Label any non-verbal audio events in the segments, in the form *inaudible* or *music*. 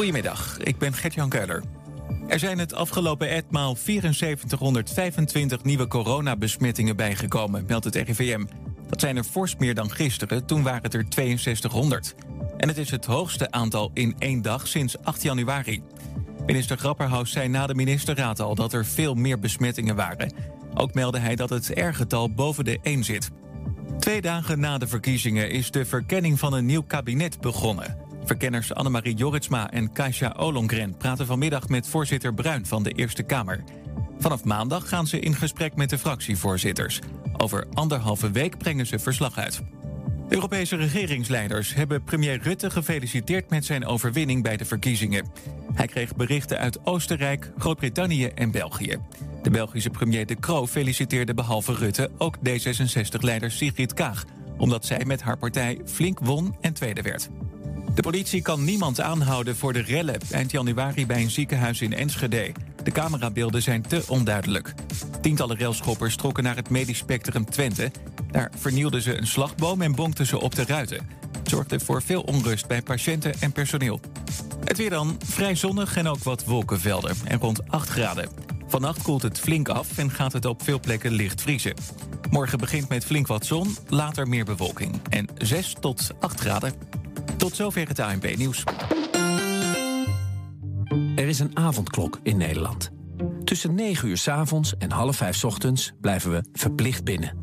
Goedemiddag, ik ben Gert-Jan Keuler. Er zijn het afgelopen etmaal 7425 nieuwe coronabesmettingen bijgekomen, meldt het RIVM. Dat zijn er fors meer dan gisteren, toen waren het er 6200. En het is het hoogste aantal in één dag sinds 8 januari. Minister Grapperhaus zei na de ministerraad al dat er veel meer besmettingen waren. Ook meldde hij dat het R-getal boven de 1 zit. Twee dagen na de verkiezingen is de verkenning van een nieuw kabinet begonnen. Verkenners Annemarie Joritsma en Kaisha Olongren praten vanmiddag met voorzitter Bruin van de Eerste Kamer. Vanaf maandag gaan ze in gesprek met de fractievoorzitters. Over anderhalve week brengen ze verslag uit. Europese regeringsleiders hebben premier Rutte gefeliciteerd met zijn overwinning bij de verkiezingen. Hij kreeg berichten uit Oostenrijk, Groot-Brittannië en België. De Belgische premier De Croo feliciteerde behalve Rutte ook D66-leider Sigrid Kaag, omdat zij met haar partij flink won en tweede werd. De politie kan niemand aanhouden voor de rellen eind januari bij een ziekenhuis in Enschede. De camerabeelden zijn te onduidelijk. Tientallen railschoppers trokken naar het medisch spectrum Twente. Daar vernielden ze een slagboom en bonkten ze op de ruiten. Het zorgde voor veel onrust bij patiënten en personeel. Het weer dan vrij zonnig en ook wat wolkenvelden en rond 8 graden. Vannacht koelt het flink af en gaat het op veel plekken licht vriezen. Morgen begint met flink wat zon, later meer bewolking. En 6 tot 8 graden. Tot zover het ANP-nieuws. Er is een avondklok in Nederland. Tussen 9 uur s avonds en half 5 s ochtends blijven we verplicht binnen.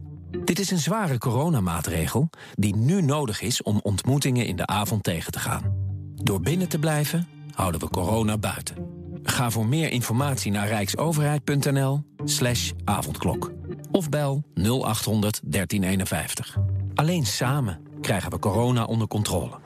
Dit is een zware coronamaatregel die nu nodig is om ontmoetingen in de avond tegen te gaan. Door binnen te blijven houden we corona buiten. Ga voor meer informatie naar rijksoverheid.nl slash avondklok. Of bel 0800 1351. Alleen samen krijgen we corona onder controle.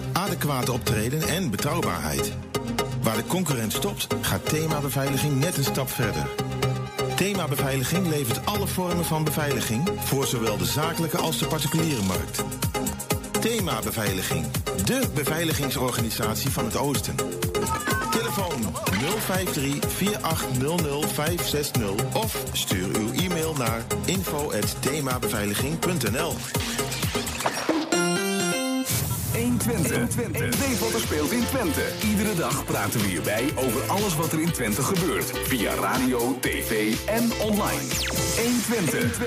adequate optreden en betrouwbaarheid. Waar de concurrent stopt, gaat thema beveiliging net een stap verder. Thema beveiliging levert alle vormen van beveiliging voor zowel de zakelijke als de particuliere markt. Thema beveiliging, de beveiligingsorganisatie van het Oosten. Telefoon 053 4800 560 of stuur uw e-mail naar info@themabeveiliging.nl. 120. Weet wat er speelt in Twente. Iedere dag praten we hierbij over alles wat er in Twente gebeurt. Via radio, tv en online. 120.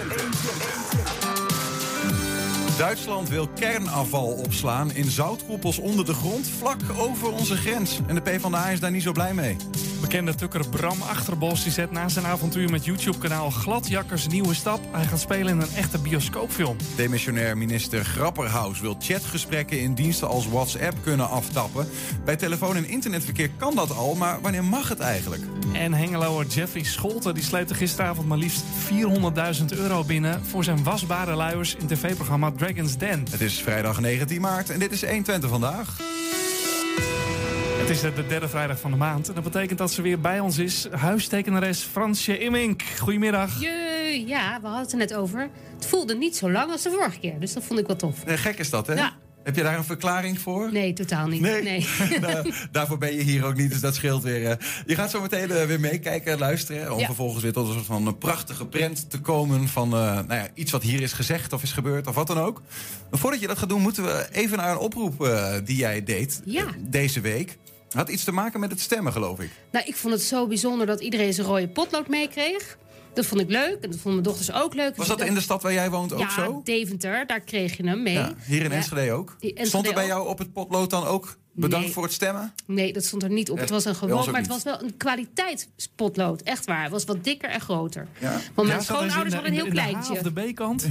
Duitsland wil kernafval opslaan in zoutkoepels onder de grond, vlak over onze grens. En de PvdA is daar niet zo blij mee. Bekende tukker Bram Achterbos die zet na zijn avontuur met YouTube-kanaal Gladjakkers nieuwe stap. Hij gaat spelen in een echte bioscoopfilm. Demissionair minister Grapperhaus wil chatgesprekken in diensten als WhatsApp kunnen aftappen. Bij telefoon- en internetverkeer kan dat al, maar wanneer mag het eigenlijk? En Hengeloer Jeffrey Scholten die sleepte gisteravond maar liefst 400.000 euro binnen voor zijn wasbare luiers in tv-programma Dragon's Den. Het is vrijdag 19 maart en dit is 120 vandaag. Het is de derde vrijdag van de maand. En dat betekent dat ze weer bij ons is. Huistekenares Fransje Immink. Goedemiddag. Je, ja, we hadden het er net over. Het voelde niet zo lang als de vorige keer. Dus dat vond ik wel tof. Nee, gek is dat, hè? Ja. Heb je daar een verklaring voor? Nee, totaal niet. Nee. *laughs* Nou, *laughs* daarvoor ben je hier ook niet, dus dat scheelt weer. eh. Je gaat zo meteen eh, weer meekijken en luisteren. Om Ja. vervolgens weer tot een soort van een prachtige prent te komen... van eh, nou ja, iets wat hier is gezegd of is gebeurd of wat dan ook. Maar voordat je dat gaat doen, moeten we even naar een oproep eh, die jij deed Ja. eh, deze week. Had iets te maken met het stemmen, geloof ik. Nou, ik vond het zo bijzonder dat iedereen zijn rode potlood meekreeg. Dat vond ik leuk. En dat vonden mijn dochters ook leuk. Was dat in de stad waar jij woont ook ja, zo? Deventer, daar kreeg je hem mee. Ja, hier in Ja. Enschede ook. Enschede Stond er bij ook. jou op het potlood dan ook bedankt Nee. voor het stemmen? Nee, dat stond er niet op. Het was een gewoon, maar het was wel een kwaliteitspotlood. Echt waar. Het was wat dikker en groter. Ja. Want mijn Ja, dus schoonouders de- hadden een heel in de H kleintje. of de B-kant?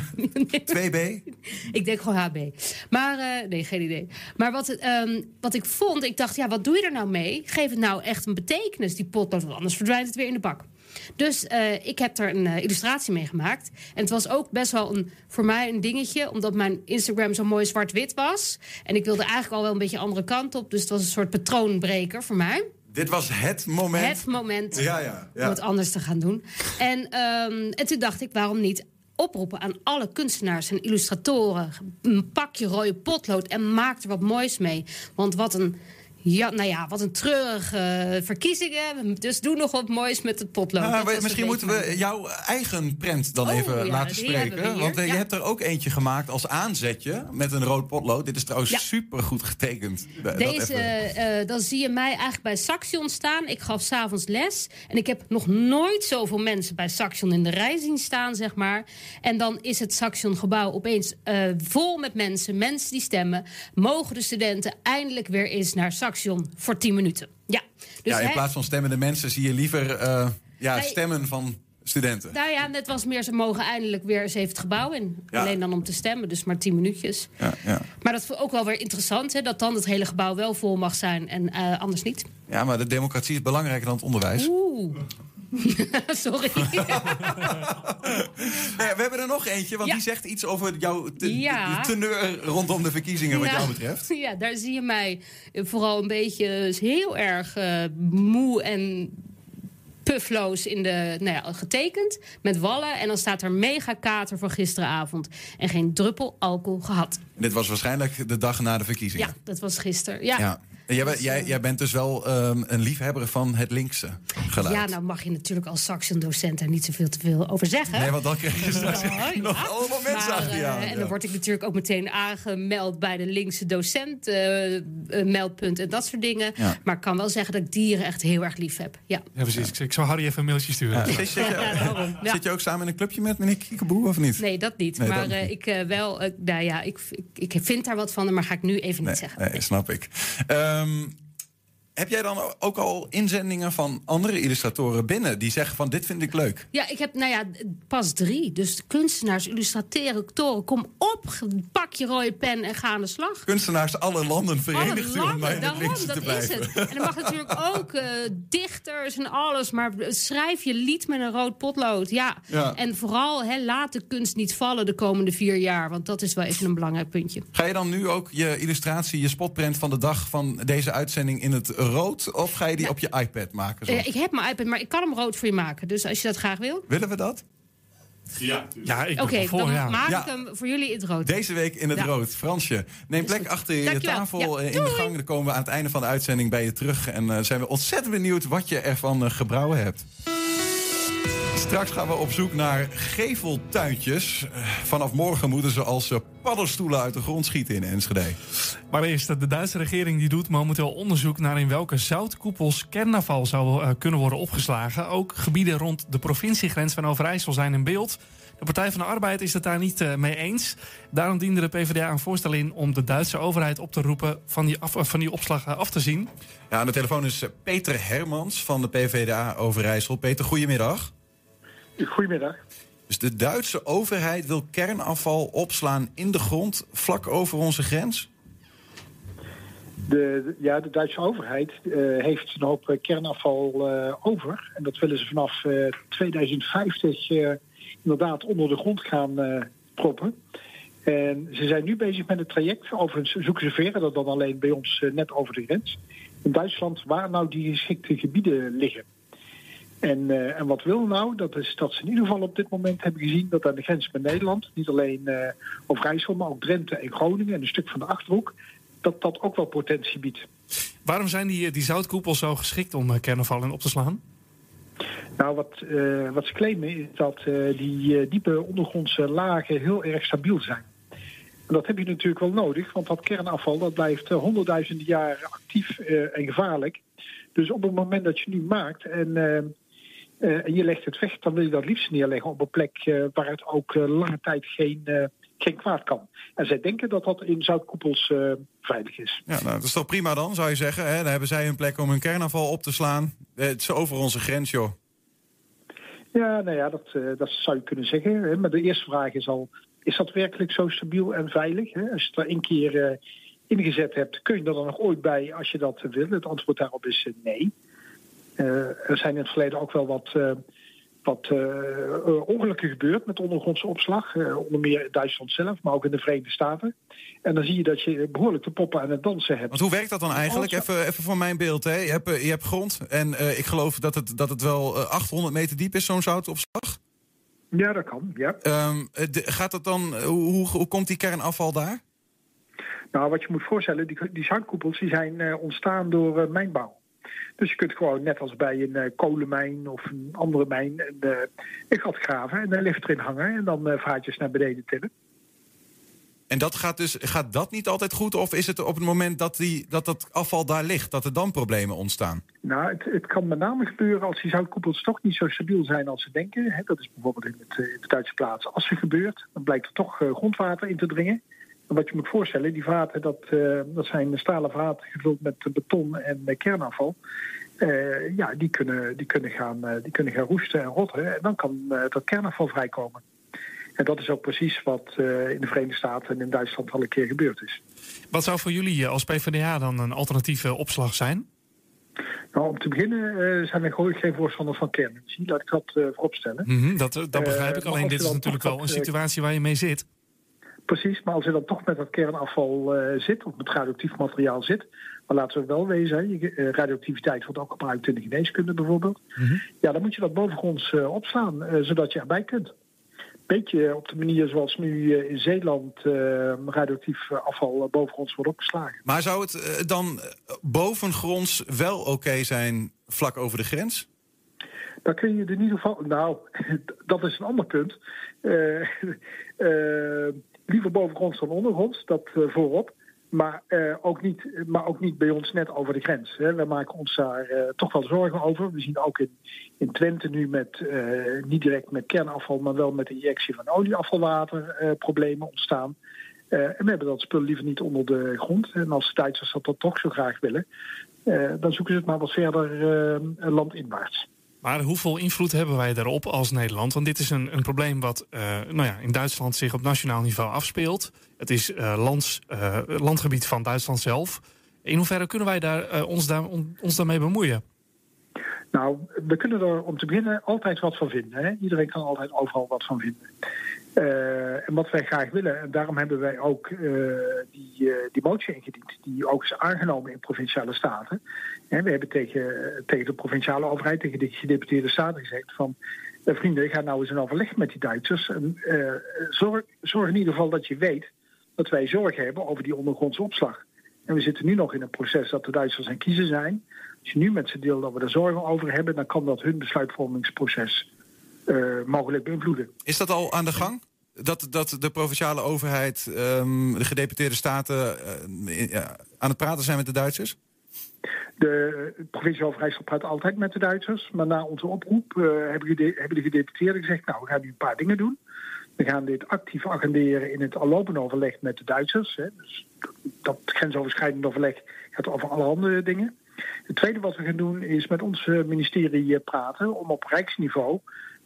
2B? *laughs* Ik denk gewoon HB. Maar, eh, nee, geen idee. Maar wat, ehm, wat ik vond, ik dacht, ja, wat doe je er nou mee? Geef het nou echt een betekenis, die potlood, want anders verdwijnt het weer in de bak. Dus eh, ik heb er een eh, illustratie mee gemaakt. En het was ook best wel een, voor mij een dingetje, omdat mijn Instagram zo mooi zwart-wit was. En ik wilde eigenlijk al wel een beetje andere kant op. Dus het was een soort patroonbreker voor mij. Dit was het moment. Het moment Ja, ja, ja. om het anders te gaan doen. En, ehm, en toen dacht ik, waarom niet oproepen aan alle kunstenaars en illustratoren... "M, pak je rode potlood en maak er wat moois mee. Want wat een... Ja, nou ja, wat een treurige verkiezingen. Dus doe nog wat moois met het potlood. Nou, we- misschien moeten we jouw eigen prent dan Oh, even ja, laten spreken. Want eh, je hebt er ook eentje gemaakt als aanzetje met een rood potlood. Dit is trouwens Ja. super goed getekend. Dat Deze, eh, dan zie je mij eigenlijk bij Saxion staan. Ik gaf s'avonds les. En ik heb nog nooit zoveel mensen bij Saxion in de rij zien staan, zeg maar. En dan is het Saxion-gebouw opeens eh, vol met mensen. Mensen die stemmen. Mogen de studenten eindelijk weer eens naar Saxion voor 10 minuten. Ja, dus ja, in plaats van stemmende mensen zie je liever ja, stemmen van studenten. nou ja, net was meer, ze mogen eindelijk weer eens even het gebouw in. Alleen dan om te stemmen, dus maar 10 minuutjes. Ja, ja. Maar dat is ook wel weer interessant, hè, dat dan het hele gebouw wel vol mag zijn en anders niet. ja, maar de democratie is belangrijker dan het onderwijs. *laughs* Sorry. *laughs* Nee, we hebben er nog eentje, want Ja. die zegt iets over jouw te- Ja. teneur rondom de verkiezingen, wat Ja. jou betreft. *laughs* Ja, daar zie je mij vooral een beetje heel erg eh, moe en puffloos in de, nou ja, getekend. Met wallen. En dan staat er mega kater van gisteravond. En geen druppel alcohol gehad. Dit was waarschijnlijk de dag na de verkiezingen. Ja, dat was gisteren. Ja. Ja. Jij, bent- jij, jij bent dus wel ehm, een liefhebber van het linkse geluid. Ja, nou mag je natuurlijk als Saxion-docent er niet zoveel te veel over zeggen. Nee, want dan krijg je *laughs* straks Ja, nog ja. allemaal mensen Maar, achter je eh, aan. En ja. dan word ik natuurlijk ook meteen aangemeld bij de linkse docent, eh, eh, meldpunt en dat soort dingen. Ja. Maar ik kan wel zeggen dat ik dieren echt heel erg lief heb. Ja. Ja, precies. Ik- Ik zal Harry even een mailtje sturen. Ja. *laughs* Zit, zit je, Ja, daarom. Ja. zit je ook samen in een clubje met meneer Kiekeboe of niet? Nee, dat niet. Nee, maar dat eh, ik eh, wel, eh, nou ja, ik, ik, ik vind daar wat van, maar ga ik nu even niet zeggen. Nee, snap ik. Um, heb jij dan ook al inzendingen van andere illustratoren binnen die zeggen van dit vind ik leuk? Ja, ik heb, nou ja, pas drie. Dus kunstenaars, illustratoren, kom op, pak je rode pen en ga aan de slag. Kunstenaars alle landen verenigd Alle landen, daarom, te dat is het. En er mag natuurlijk *laughs* ook eh, dichters en alles, maar schrijf je lied met een rood potlood. Ja. Ja. En vooral, hè, laat de kunst niet vallen de komende vier jaar, want dat is wel even een belangrijk puntje. Ga je dan nu ook je illustratie, je spotprint van de dag van deze uitzending in het rood? Of ga je die op je iPad maken? zoals- Eh, ik heb mijn iPad, maar ik kan hem rood voor je maken. Dus als je dat graag wil. Willen we dat? Ja, ja ik er voor, dan ja. maak Ja. ik hem voor jullie in het rood. Deze week in het Ja. rood. Fransje, neem plek achter je Dankjewel. tafel Ja. eh, in de gang. Dan komen we aan het einde van de uitzending bij je terug. En eh, zijn we ontzettend benieuwd wat je ervan eh, gebrouwen hebt. Straks gaan we op zoek naar geveltuintjes. Eh, Vanaf morgen moeten ze als eh, paddenstoelen uit de grond schieten in Enschede. Maar eerst, de Duitse regering die doet momenteel onderzoek naar in welke zoutkoepels kernafval zou eh, kunnen worden opgeslagen. Ook gebieden rond de provinciegrens van Overijssel zijn in beeld. De Partij van de Arbeid is het daar niet eh, mee eens. Daarom diende de PvdA een voorstel in om de Duitse overheid op te roepen van die, af, van die opslag eh, af te zien. Ja, aan de telefoon is eh, Peter Hermans van de PvdA Overijssel. Peter, goedemiddag. Goedemiddag. Dus de Duitse overheid wil kernafval opslaan in de grond vlak over onze grens? De, ja, de Duitse overheid eh, heeft een hoop eh, kernafval eh, over. En dat willen ze vanaf eh, 2050 eh, inderdaad onder de grond gaan proppen. En ze zijn nu bezig met het traject. Overigens zoeken ze verder dan alleen bij ons net over de grens. In Duitsland waar nou die geschikte gebieden liggen. En, eh, en wat wil nou? Dat is dat ze in ieder geval op dit moment hebben gezien dat aan de grens met Nederland, niet alleen eh Overijssel, maar ook Drenthe en Groningen en een stuk van de achterhoek, dat dat ook wel potentie biedt. Waarom zijn die, die zoutkoepels zo geschikt om eh, kernafval in op te slaan? Nou, wat, eh, wat ze claimen is dat eh, die eh, diepe ondergrondse lagen heel erg stabiel zijn. En dat heb je natuurlijk wel nodig, want dat kernafval dat blijft eh, honderdduizenden jaren actief eh, en gevaarlijk. Dus op het moment dat je nu maakt en, eh, en je legt het weg, dan wil je dat liefst neerleggen op een plek eh, waar het ook eh, lange tijd geen, geen kwaad kan. En zij denken dat dat in zoutkoepels veilig is. Ja, nou, dat is toch prima dan, zou je zeggen. Hè? Dan hebben zij een plek om hun kernafval op te slaan. Het is over onze grens, joh. Ja, nou ja, dat, dat zou je kunnen zeggen. Hè. Maar de eerste vraag is al, is dat werkelijk zo stabiel en veilig? Hè? Als je het er één keer ingezet hebt, kun je er dan nog ooit bij als je dat wil? Het antwoord daarop is nee. Eh, er zijn in het verleden ook wel wat, eh, wat uh, ongelukken gebeurt met ondergrondse opslag. Uh, onder meer in Duitsland zelf, maar ook in de Verenigde Staten. En dan zie je dat je behoorlijk de poppen aan het dansen hebt. Want hoe werkt dat dan eigenlijk? Even, even voor mijn beeld. Hè? Je, hebt, je hebt grond en ik geloof dat het, dat het wel 800 meter diep is, zo'n zoutopslag. Ja, dat kan. Ja. Um, gaat dat dan, hoe, hoe komt die kernafval daar? Nou, wat je moet voorstellen, die, die zoutkoepels die zijn ontstaan door mijnbouw. Dus je kunt gewoon net als bij een uh, kolenmijn of een andere mijn een, uh, een gat graven en een lift erin hangen en dan uh, vaartjes naar beneden tillen. En dat gaat dus gaat dat niet altijd goed? Of is het op het moment dat, die, dat dat afval daar ligt, dat er dan problemen ontstaan? Nou, het, het kan met name gebeuren als die zoutkoepels toch niet zo stabiel zijn als ze denken. Hè, dat is bijvoorbeeld in, het, in de Duitse plaats als er gebeurt. Dan blijkt er toch grondwater in te dringen wat je moet voorstellen, die vaten, dat, uh, dat zijn stalen vaten gevuld met beton en kernafval. Uh, ja, die kunnen, die, kunnen gaan, uh, die kunnen gaan roesten en rotten. En dan kan dat kernafval vrijkomen. En dat is ook precies wat in de Verenigde Staten en in Duitsland al een keer gebeurd is. Wat zou voor jullie als PvdA dan een alternatieve opslag zijn? Nou, om te beginnen zijn wij geen voorstander van kernenergie. Laat ik dat vooropstellen. Mm -hmm, dat, dat begrijp ik. Alleen dit is natuurlijk wel een situatie waar je mee zit. Precies, maar als je dan toch met dat kernafval uh, zit, of met radioactief materiaal zit, maar laten we wel wezen, uh, radioactiviteit wordt ook gebruikt in de geneeskunde bijvoorbeeld. Mm -hmm. Ja, dan moet je dat bovengronds uh, opslaan, zodat je erbij kunt. Beetje op de manier zoals nu in Zeeland radioactief afval bovengronds wordt opgeslagen. Maar zou het dan bovengronds wel oké okay zijn vlak over de grens? Dan kun je in ieder geval. Nou, *laughs* dat is een ander punt. *laughs* liever bovengronds dan ondergronds, dat uh, voorop. Maar, uh, ook niet, maar ook niet bij ons net over de grens. Hè. We maken ons daar uh, toch wel zorgen over. We zien ook in, in Twente nu met, niet direct met kernafval, maar wel met de injectie van olieafvalwater problemen ontstaan. en we hebben dat spul liever niet onder de grond. En als Duitsers dat, dat toch zo graag willen, dan zoeken ze het maar wat verder landinwaarts. Maar hoeveel invloed hebben wij daarop als Nederland? Want dit is een, een probleem wat uh, nou ja, in Duitsland zich op nationaal niveau afspeelt. Het is uh, lands, uh, landgebied van Duitsland zelf. In hoeverre kunnen wij daar, ons, daar, on, ons daarmee bemoeien? Nou, we kunnen er om te beginnen altijd wat van vinden. Hè? Iedereen kan altijd overal wat van vinden. Uh, en wat wij graag willen, en daarom hebben wij ook uh, die, uh, die motie ingediend, die ook is aangenomen in provinciale staten. En we hebben tegen, tegen de provinciale overheid, tegen de gedeputeerde staten gezegd van vrienden, ga nou eens een overleg met die Duitsers. En, zorg, zorg in ieder geval dat je weet dat wij zorgen hebben over die ondergrondse opslag. En we zitten nu nog in een proces dat de Duitsers aan kiezen zijn. Als je nu met ze deelt dat we er zorgen over hebben, dan kan dat hun besluitvormingsproces mogelijk beïnvloeden. Is dat al aan de gang? Dat, dat de provinciale overheid, um, de gedeputeerde staten uh, aan het praten zijn met de Duitsers? De provinciale overheid praat altijd met de Duitsers. Maar na onze oproep uh, hebben, de, hebben de gedeputeerden gezegd... nou, we gaan nu een paar dingen doen. We gaan dit actief agenderen in het al lopende overleg met de Duitsers. Hè. Dus dat grensoverschrijdend overleg gaat over allerhande dingen. Het tweede wat we gaan doen is met ons ministerie praten... om op rijksniveau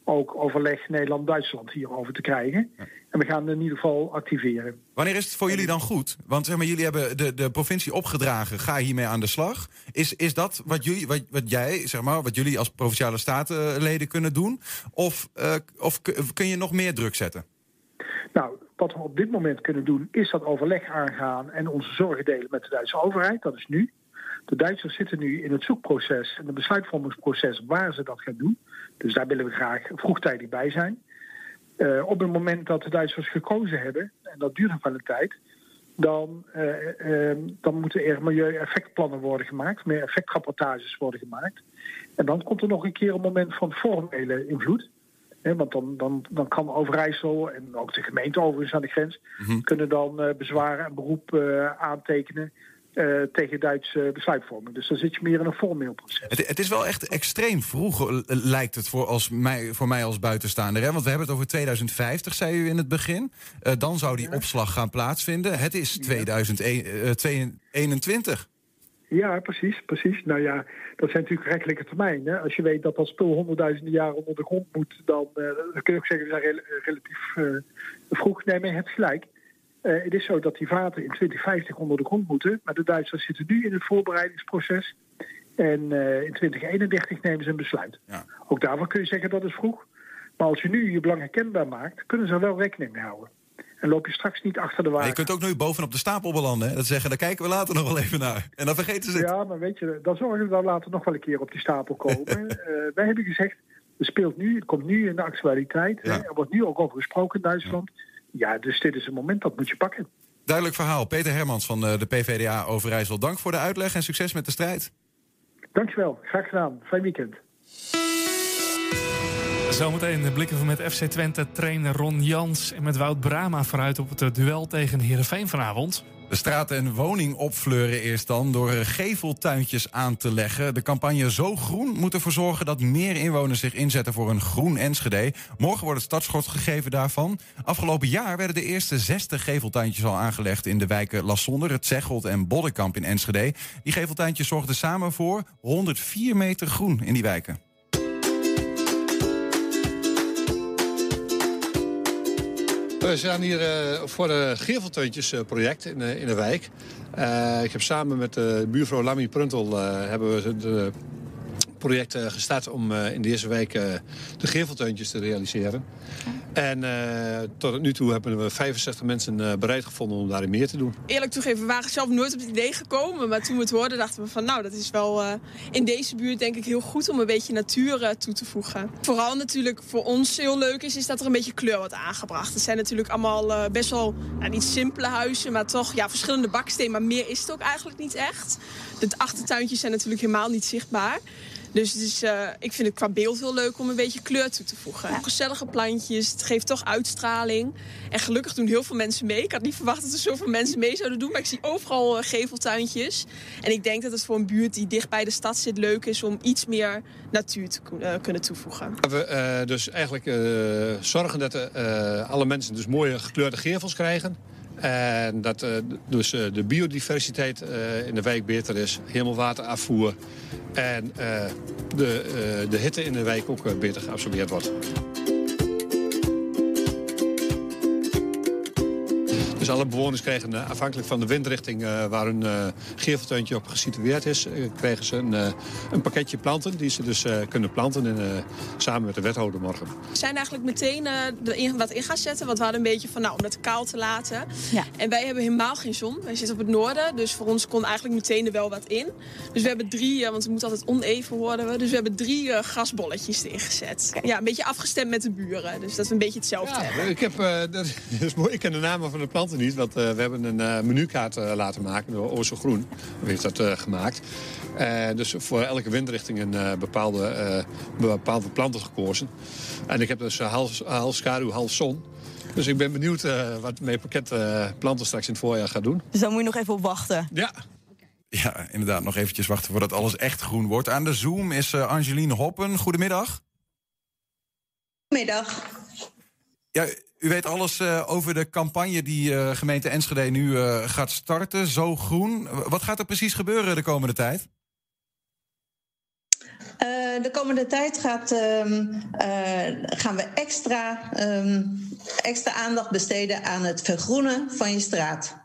ook overleg Nederland-Duitsland hierover te krijgen. En we gaan in ieder geval activeren. Wanneer is het voor jullie dan goed? Want zeg maar, jullie hebben de, de provincie opgedragen, ga hiermee aan de slag. Is, is dat wat, jullie, wat, wat jij, zeg maar, wat jullie als provinciale statenleden kunnen doen? Of, uh, of kun je nog meer druk zetten? Nou, wat we op dit moment kunnen doen, is dat overleg aangaan en onze zorgen delen met de Duitse overheid. Dat is nu. De Duitsers zitten nu in het zoekproces en het besluitvormingsproces waar ze dat gaan doen. Dus daar willen we graag vroegtijdig bij zijn. Uh, op het moment dat de Duitsers gekozen hebben, en dat duurt nog wel een tijd, dan, uh, uh, dan moeten er milieu-effectplannen worden gemaakt, meer effectrapportages worden gemaakt. En dan komt er nog een keer een moment van formele invloed. want dan, dan, dan kan Overijssel en ook de gemeente overigens aan de grens... Mm -hmm. kunnen dan bezwaren en beroep aantekenen uh, tegen Duitse besluitvorming. Dus dan zit je meer in een formeel proces. Het, het, is wel echt extreem vroeg, eh, lijkt het voor, als mij, voor mij als buitenstaander. Hè? Want we hebben het over 2050, zei u in het begin. Uh, dan zou die ja. opslag gaan plaatsvinden. Het is 2021. Ja, precies, precies. Nou ja, dat zijn natuurlijk rechtelijke termijnen. Als je weet dat dat spul honderdduizenden jaren onder de grond moet... dan, uh, dan kun je ook zeggen, dat is relatief uh, vroeg. Nee, maar je hebt gelijk. Uh, het is zo dat die vaten in 2050 onder de grond moeten. Maar de Duitsers zitten nu in het voorbereidingsproces. En eh, in 2031 nemen ze een besluit. Ja. Ook daarvan kun je zeggen dat is vroeg. Maar als je nu je belangen kenbaar maakt, kunnen ze er wel rekening mee houden. En loop je straks niet achter de Maar wagen. je kunt ook nu bovenop de stapel belanden. Hè? Dat zeggen, daar kijken we later nog wel even naar. En dan vergeten ze het. Ja, maar weet je, dan zorgen we dat later nog wel een keer op die stapel komen. *laughs* Eh, wij hebben gezegd, het speelt nu, het komt nu in de actualiteit. Ja. Er wordt nu ook over gesproken in Duitsland. Ja. Dus dit is een moment dat moet je pakken. Duidelijk verhaal. Peter Hermans van eh, de PVDA Overijssel. Dank voor de uitleg en succes met de strijd. Dankjewel, graag gedaan. Fijn weekend. Zometeen blikken we met FC Twente trainer Ron Jans en met Wout Brama vooruit op het duel tegen Heerenveen vanavond. De straat en woning opfleuren eerst dan door geveltuintjes aan te leggen. De campagne Zo Groen moet ervoor zorgen dat meer inwoners zich inzetten voor een groen Enschede. Morgen wordt het startschot gegeven daarvan. Afgelopen jaar werden de eerste 60 geveltuintjes al aangelegd in de wijken Lassonder, het Zegelt en Boddenkamp in Enschede. Die geveltuintjes zorgden samen voor 104 meter groen in die wijken. We zijn hier eh, voor het Gevelteuntjes-project in, de- in de wijk. Eh, ik heb samen met de buurvrouw Lammy Pruntel eh, hebben we eh, project eh, gestart om eh, in deze week eh, de gevelteuntjes te realiseren. En tot nu toe hebben we 65 mensen bereid gevonden om daarin meer te doen. Eerlijk toegeven, we waren zelf nooit op het idee gekomen. Maar toen we het hoorden, dachten we van nou, dat is wel in deze buurt denk ik heel goed om een beetje natuur toe te voegen. Vooral natuurlijk voor ons heel leuk is, is dat er een beetje kleur wordt aangebracht. Het zijn natuurlijk allemaal best wel, nou, niet simpele huizen, maar toch ja, verschillende bakstenen. Maar meer is het ook eigenlijk niet echt. De achtertuintjes zijn natuurlijk helemaal niet zichtbaar. Dus het is, eh, ik vind het qua beeld heel leuk om een beetje kleur toe te voegen. Gezellige plantjes, het geeft toch uitstraling. En gelukkig doen heel veel mensen mee. Ik had niet verwacht dat er zoveel mensen mee zouden doen. Maar ik zie overal eh, geveltuintjes. En ik denk dat het voor een buurt die dicht bij de stad zit leuk is... om iets meer natuur te eh, kunnen toevoegen. We eh, dus eigenlijk eh, zorgen dat eh, alle mensen dus mooie gekleurde gevels krijgen. En dat eh, dus eh, de biodiversiteit eh, in de wijk beter is. Hemelwaterafvoer. En de, de hitte in de wijk ook beter geabsorbeerd wordt. Dus alle bewoners krijgen eh, afhankelijk van de windrichting eh, waar hun eh geveltuintje op gesitueerd is, eh, krijgen ze een, eh, een pakketje planten die ze dus eh, kunnen planten in, eh, samen met de wethouder morgen. We zijn eigenlijk meteen eh, erin wat in gaan zetten. Want we hadden een beetje van, nou, om het kaal te laten. Ja. En wij hebben helemaal geen zon. Wij zitten op het noorden. Dus voor ons kon eigenlijk meteen er wel wat in. Dus we hebben drie, want het moet altijd oneven worden we. Dus we hebben drie eh, grasbolletjes erin gezet. Ja, een beetje afgestemd met de buren. Dus dat we een beetje hetzelfde hebben. Ik, heb, eh, *laughs* dat is mooi. ik ken de namen van de planten niet, want eh, we hebben een eh, menukaart eh, laten maken door Ozo Groen. Wie heeft dat eh, gemaakt? Eh, dus voor elke windrichting een eh, bepaalde, eh, bepaalde planten gekozen. En ik heb dus half, half schaduw, half zon. Dus ik ben benieuwd eh, wat mijn pakket eh, planten straks in het voorjaar gaat doen. Dus daar moet je nog even op wachten. Ja. Ja, inderdaad. Nog eventjes wachten voordat alles echt groen wordt. Aan de Zoom is eh, Angeline Hoppen. Goedemiddag. Middag. Ja, u weet alles eh, over de campagne die eh, gemeente Enschede nu eh, gaat starten. Zo groen. Wat gaat er precies gebeuren de komende tijd? De komende tijd gaat, ehm, eh, gaan we extra, ehm, extra aandacht besteden aan het vergroenen van je straat.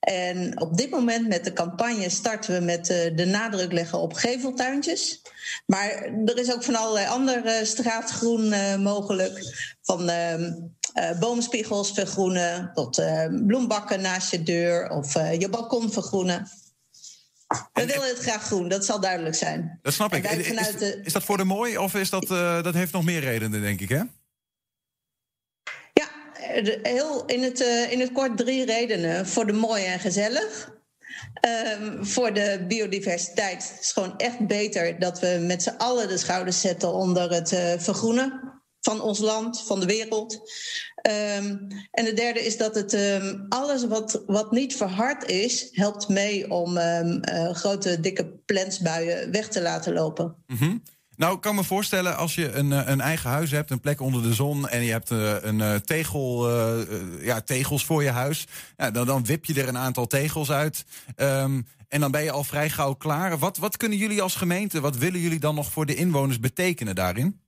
En op dit moment met de campagne starten we met eh, de nadruk leggen op geveltuintjes. Maar er is ook van allerlei andere straatgroen eh, mogelijk. Van ehm, eh, boomspiegels vergroenen tot eh, bloembakken naast je deur of eh, je balkon vergroenen. We willen het graag groen, dat zal duidelijk zijn. Dat snap ik. Is, de- is dat voor de mooi of is dat, eh, dat heeft nog meer redenen, denk ik, hè? Heel in het, eh, in het kort drie redenen. Voor de mooi en gezellig. Ehm, voor de biodiversiteit Het is gewoon echt beter dat we met z'n allen de schouders zetten onder het eh, vergroenen van ons land, van de wereld. Ehm, en de derde is dat het ehm, alles wat, wat niet verhard is, helpt mee om eh, grote dikke plensbuien weg te laten lopen. Mhm. Nou, ik kan me voorstellen als je een, eh, een eigen huis hebt, een plek onder de zon en je hebt eh, een tegel, eh, eh, ja, tegels voor je huis. Ja, dan, dan wip je er een aantal tegels uit. Ehm, en dan ben je al vrij gauw klaar. Wat, wat kunnen jullie als gemeente, wat willen jullie dan nog voor de inwoners betekenen daarin?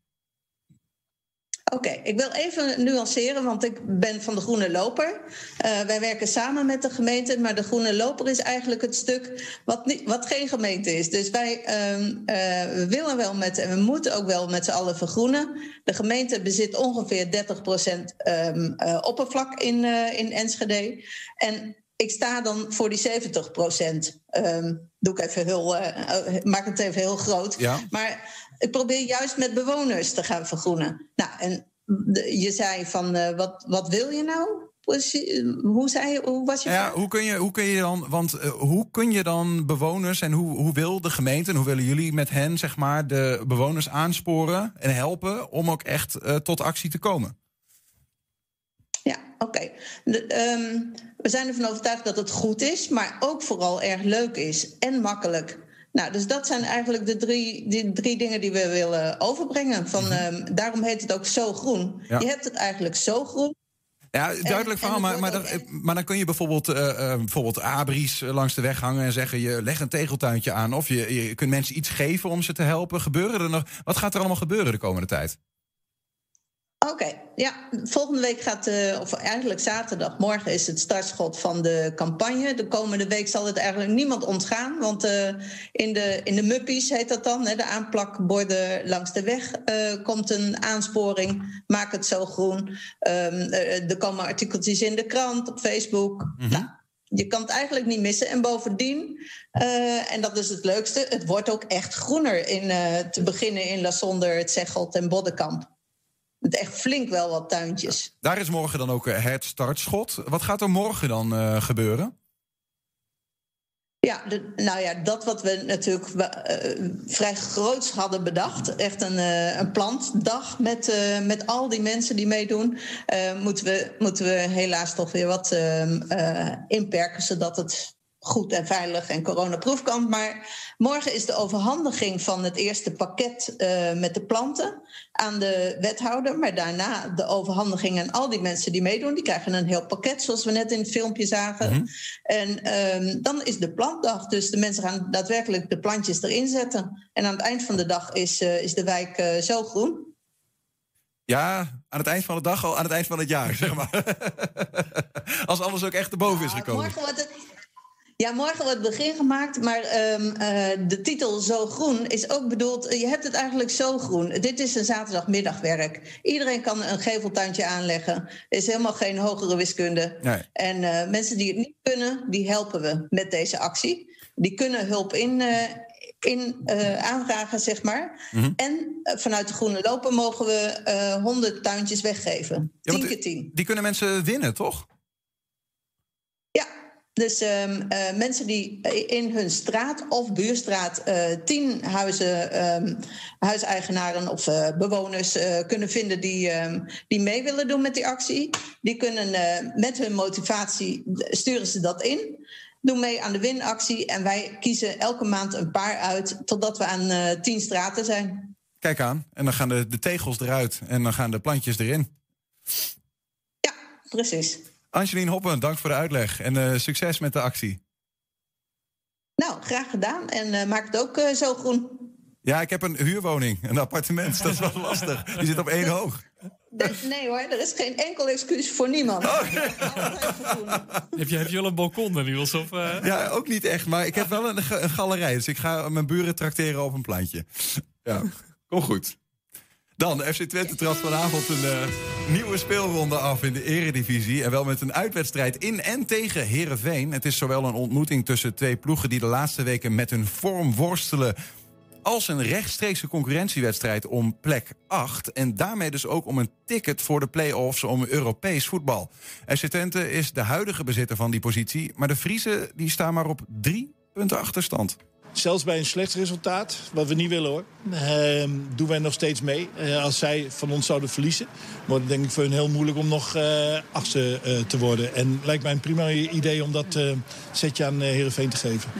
Oké, ik wil even nuanceren, want ik ben van de Groene Loper. Uh, wij werken samen met de gemeente, maar de Groene Loper is eigenlijk het stuk wat, niet, wat geen gemeente is. Dus wij uh, uh, we willen wel met, en we moeten ook wel met z'n allen vergroenen. De gemeente bezit ongeveer 30 procent um, oppervlak in, in Enschede. En ik sta dan voor die 70 procent. Um, doe ik even heel, maak het even heel groot. Ja. Maar ik probeer juist met bewoners te gaan vergroenen. Nou, en je zei van, uh, wat, wat wil je nou? Hoe, zei hoe was je ja, hoe kun je, hoe kun je dan, want uh, hoe kun je dan bewoners en hoe, hoe wil de gemeente en hoe willen jullie met hen, zeg maar, de bewoners aansporen en helpen om ook echt uh, tot actie te komen? Ja, oké. Okay. Um, we zijn ervan overtuigd dat het goed is, maar ook vooral erg leuk is en makkelijk. Nou, dus dat zijn eigenlijk de drie, die drie dingen die we willen overbrengen. Van, um, daarom heet het ook zo groen. Ja. Je hebt het eigenlijk zo groen. Ja, duidelijk verhaal, maar, maar, dan, maar dan kun je bijvoorbeeld, uh, uh, bijvoorbeeld abris langs de weg hangen en zeggen: je leg een tegeltuintje aan. Of je, je kunt mensen iets geven om ze te helpen. Gebeuren er nog, wat gaat er allemaal gebeuren de komende tijd? Oké, okay. ja, volgende week gaat, uh, of eigenlijk zaterdag, morgen is het startschot van de campagne. De komende week zal het eigenlijk niemand ontgaan, want uh, in, de, in de muppies heet dat dan, hè, de aanplakborden langs de weg, uh, komt een aansporing. Maak het zo groen. Um, er komen artikeltjes in de krant, op Facebook. Mm-hmm. Nou, je kan het eigenlijk niet missen. En bovendien, uh, en dat is het leukste, het wordt ook echt groener. In, uh, te beginnen in La Sonder, het Zegelt en Boddenkamp echt flink wel wat tuintjes. Daar is morgen dan ook het startschot. Wat gaat er morgen dan uh, gebeuren? Ja, de, nou ja, dat wat we natuurlijk uh, vrij groots hadden bedacht. Echt een, uh, een plantdag met, uh, met al die mensen die meedoen. moeten, we, moeten we helaas toch weer wat ehm, inperken, zodat het goed en veilig en coronaproof kan. Maar morgen is de overhandiging van het eerste pakket uh, met de planten aan de wethouder. Maar daarna de overhandiging aan al die mensen die meedoen. Die krijgen een heel pakket, zoals we net in het filmpje zagen. Mm-hmm. En um, dan is de plantdag. Dus de mensen gaan daadwerkelijk de plantjes erin zetten. En aan het eind van de dag is, uh, is de wijk uh, zo groen. Ja, aan het eind van de dag al, aan het eind van het jaar, zeg maar. *laughs* Als alles ook echt erboven is gekomen. Morgen wordt het, ja, morgen wordt het begin gemaakt, maar um, uh, de titel Zo Groen is ook bedoeld... je hebt het eigenlijk zo groen. Dit is een zaterdagmiddagwerk. Iedereen kan een geveltuintje aanleggen. Er is helemaal geen hogere wiskunde. Nee. En uh, mensen die het niet kunnen, die helpen we met deze actie. Die kunnen hulp in, uh, in aanvragen, zeg maar. Mhm. En vanuit de Groene Lopen mogen we 100 tuintjes weggeven. Ja, 10 keer 10. Die kunnen mensen winnen, toch? Dus um, uh, mensen die in hun straat of buurstraat uh, tien huizen, um, huiseigenaren of uh, bewoners kunnen vinden die, um, die mee willen doen met die actie, die kunnen met hun motivatie sturen ze dat in. Doen mee aan de winactie en wij kiezen elke maand een paar uit totdat we aan tien straten zijn. Kijk aan, en dan gaan de, de tegels eruit en dan gaan de plantjes erin. Ja, precies. Angelien Hoppen, dank voor de uitleg en uh, succes met de actie. Nou, graag gedaan en uh, maak het ook uh, zo groen. Ja, ik heb een huurwoning, een appartement. Dat is wel lastig. Die zit op één hoog. Nee hoor, er is geen enkel excuus voor niemand. Oh. heb, je, heb je wel een balkon dan, Niels? Of, uh... Ja, ook niet echt. Maar ik heb wel een, een galerij. Dus ik ga mijn buren trakteren op een plantje. Ja, kom goed. Dan, FC Twente trapt vanavond een uh, nieuwe speelronde af in de eredivisie. En wel met een uitwedstrijd in en tegen Herenveen. Het is zowel een ontmoeting tussen twee ploegen die de laatste weken met hun vorm worstelen. Als een rechtstreekse concurrentiewedstrijd om plek 8. En daarmee dus ook om een ticket voor de play-offs om Europees voetbal. FC Twente is de huidige bezitter van die positie. Maar de Friese die staan maar op drie punten achterstand. Zelfs bij een slecht resultaat, wat we niet willen hoor, uh, doen wij nog steeds mee. Uh, als zij van ons zouden verliezen, wordt het denk ik voor hun heel moeilijk om nog uh, achtste te worden. En lijkt mij een prima idee om dat setje aan Heerenveen te geven.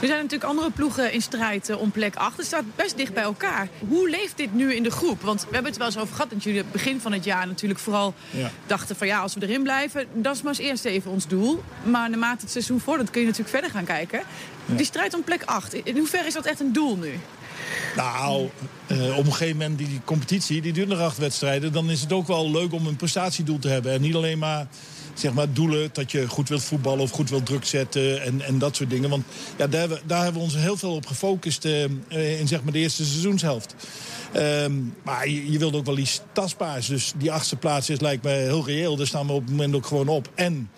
Er zijn natuurlijk andere ploegen in strijd om plek 8. Het staat best dicht bij elkaar. Hoe leeft dit nu in de groep? Want we hebben het wel eens over gehad dat jullie het begin van het jaar natuurlijk vooral ja. dachten van ja, als we erin blijven, dat is maar eens eerst even ons doel. Maar naarmate het seizoen vordert kun je natuurlijk verder gaan kijken. Die strijd om plek 8, in hoeverre is dat echt een doel nu? Nou, eh, op een gegeven moment die, competitie, die duurt nog acht wedstrijden. Dan is het ook wel leuk om een prestatiedoel te hebben. En niet alleen maar zeg maar, doelen dat je goed wilt voetballen of goed wilt druk zetten en, en dat soort dingen. Want ja, daar, daar hebben we ons heel veel op gefocust eh, eh, in zeg maar, de eerste seizoenshelft. Ehm, maar je, wilt ook wel iets tastbaars. Dus die achtste plaats is, lijkt me heel reëel. Daar staan we op het moment ook gewoon op. En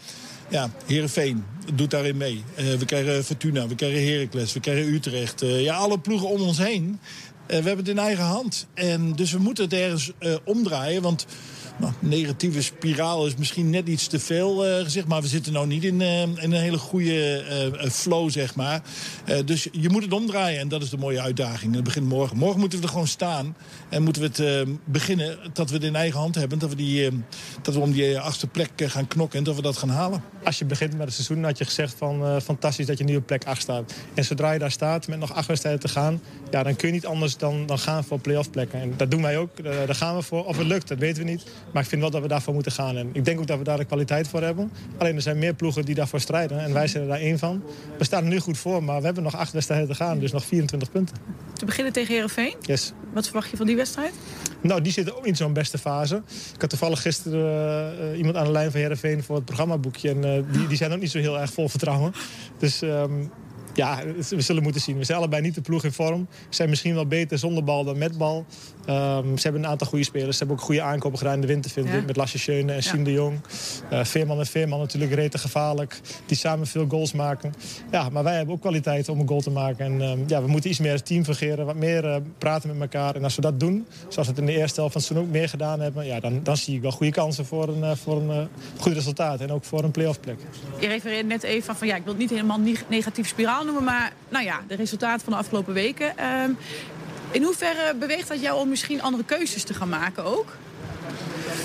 ja, Heerenveen doet daarin mee. Eh, we krijgen Fortuna, we krijgen Heracles, we krijgen Utrecht. Eh, ja, alle ploegen om ons heen. Eh, we hebben het in eigen hand. En dus we moeten het ergens omdraaien. Want nou, negatieve spiraal is misschien net iets te veel eh, gezegd. Maar we zitten nou niet in, eh, in een hele goede eh, flow, zeg maar. Dus je moet het omdraaien. En dat is de mooie uitdaging. Het begint morgen. Morgen moeten we er gewoon staan. En moeten we het beginnen dat we het in eigen hand hebben. Dat we, die, dat we om die achtste plek gaan knokken. En dat we dat gaan halen. Als je begint met het seizoen had je gezegd van fantastisch dat je nu op plek 8 staat. En zodra je daar staat met nog acht wedstrijden te gaan... Ja, dan kun je niet anders dan, dan gaan voor play-off plekken. En dat doen wij ook. Daar gaan we voor. Of het lukt, dat weten we niet. Maar ik vind wel dat we daarvoor moeten gaan. En ik denk ook dat we daar de kwaliteit voor hebben. Alleen er zijn meer ploegen die daarvoor strijden. En wij zijn er daar één van. We staan er nu goed voor, maar we hebben nog acht wedstrijden te gaan. Dus nog 24 punten. Te beginnen tegen Herenveen. Yes. Wat verwacht je van die wedstrijd? Nou, die zitten ook in zo'n beste fase. Ik had toevallig gisteren eh, iemand aan de lijn van Heerenveen voor het programmaboekje. En eh, die, die zijn ook niet zo heel erg vol vertrouwen. Dus ehm, ja, we zullen moeten zien. We zijn allebei niet de ploeg in vorm. Ze zijn misschien wel beter zonder bal dan met bal. Ehm, ze hebben een aantal goede spelers. Ze hebben ook goede aankopen gedaan in de winter, vind Ja. ik. Met Lasse Schöne en Siem de Jong. Eh, Veerman en Veerman natuurlijk rete gevaarlijk. Die samen veel goals maken. Ja, maar wij hebben ook kwaliteit om een goal te maken. En ehm, ja, we moeten iets meer als team fungeren. Wat meer eh, praten met elkaar. En als we dat doen, zoals we het in de eerste helft van het ook meer gedaan hebben... Ja, dan, dan zie ik wel goede kansen voor een, eh, voor een goed resultaat. En ook voor een play-off plek. Je refereerde net even van, ja, ik wil niet helemaal neg- negatief spiraal noemen, maar nou ja, de resultaten van de afgelopen weken. Ehm, in hoeverre beweegt dat jou om misschien andere keuzes te gaan maken ook?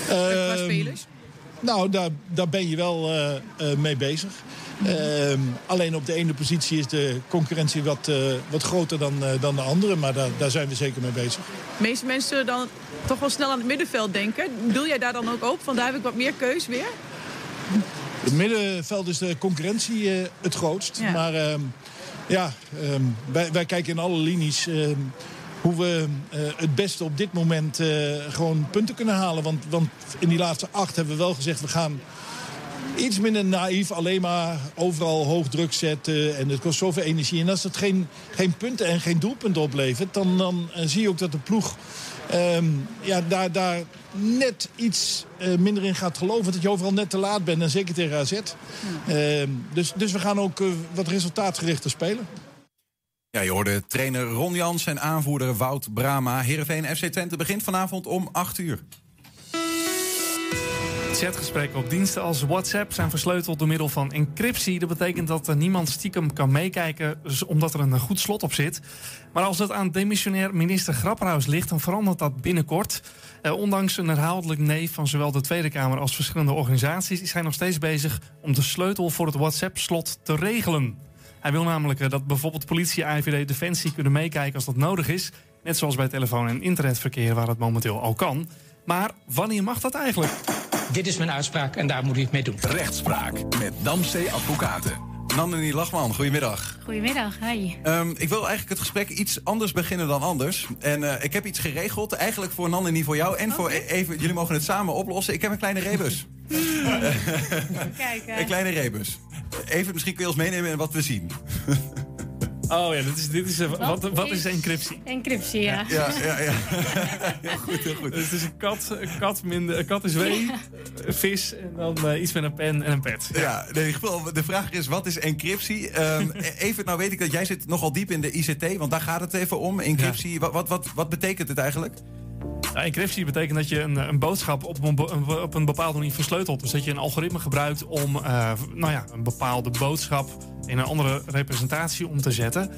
Qua Ehm, spelers? Nou, daar, daar ben je wel eh, eh, mee bezig. Ehm, alleen op de ene positie is de concurrentie wat, eh, wat groter dan, dan de andere. Maar daar, daar zijn we zeker mee bezig. De meeste mensen dan toch wel snel aan het middenveld denken. Doe jij daar dan ook op? Van daar heb ik wat meer keus weer? Het middenveld is de concurrentie het grootst. Ja. Maar ja, ehm, wij, wij kijken in alle linies ehm, hoe we eh, het beste op dit moment eh, gewoon punten kunnen halen. Want, want in die laatste acht hebben we wel gezegd... we gaan iets minder naïef alleen maar overal hoog druk zetten. En het kost zoveel energie. En als het geen, geen punten en geen doelpunten oplevert... dan, dan eh, zie je ook dat de ploeg ehm, ja, daar, daar net iets eh, minder in gaat geloven. Dat je overal net te laat bent. En zeker tegen AZ. Ehm, dus, dus we gaan ook eh, wat resultaatgerichter spelen. Ja, je hoorde trainer Ron Jans en aanvoerder Wout Brama. Heerenveen FC Twente begint vanavond om 8 uur. Chatgesprekken op diensten als WhatsApp zijn versleuteld door middel van encryptie. Dat betekent dat er niemand stiekem kan meekijken z- omdat er een goed slot op zit. Maar als het aan demissionair minister Grapperhaus ligt, dan verandert dat binnenkort. Eh, ondanks een herhaaldelijk nee van zowel de Tweede Kamer als verschillende organisaties... is hij nog steeds bezig om de sleutel voor het WhatsApp-slot te regelen. Hij wil namelijk eh, dat bijvoorbeeld politie, AIVD, Defensie kunnen meekijken als dat nodig is. Net zoals bij telefoon- en internetverkeer waar het momenteel al kan. Maar wanneer mag dat eigenlijk? Dit is mijn uitspraak en daar moet u het mee doen. Rechtspraak met Damstee Advocaten. Nandini Lachman, goedemiddag. Goedemiddag, hi. Ehm, ik wil eigenlijk het gesprek iets anders beginnen dan anders. En eh, ik heb iets geregeld, eigenlijk voor Nandini, voor jou en voor e- even... Jullie mogen het samen oplossen. Ik heb een kleine rebus. *laughs* Kijk, eh. Een kleine rebus. Even, misschien kun je ons meenemen in wat we zien. Oh ja, dit is, dit is, wat, wat is encryptie? Encryptie, ja. Ja, ja, ja. *laughs* heel goed, heel goed. Dus het is een kat, een kat, minder, een kat is W, een vis en dan eh, iets met een pen en een pet. Ja, nee, in ieder geval, de vraag is, wat is encryptie? Ehm, *laughs* even, nou weet ik dat jij zit nogal diep in de ICT, want daar gaat het even om. Encryptie, wat, wat, wat, wat betekent het eigenlijk? Encryptie betekent dat je een, een boodschap op een, op een bepaalde manier versleutelt. Dus dat je een algoritme gebruikt om eh, nou ja, een bepaalde boodschap in een andere representatie om te zetten.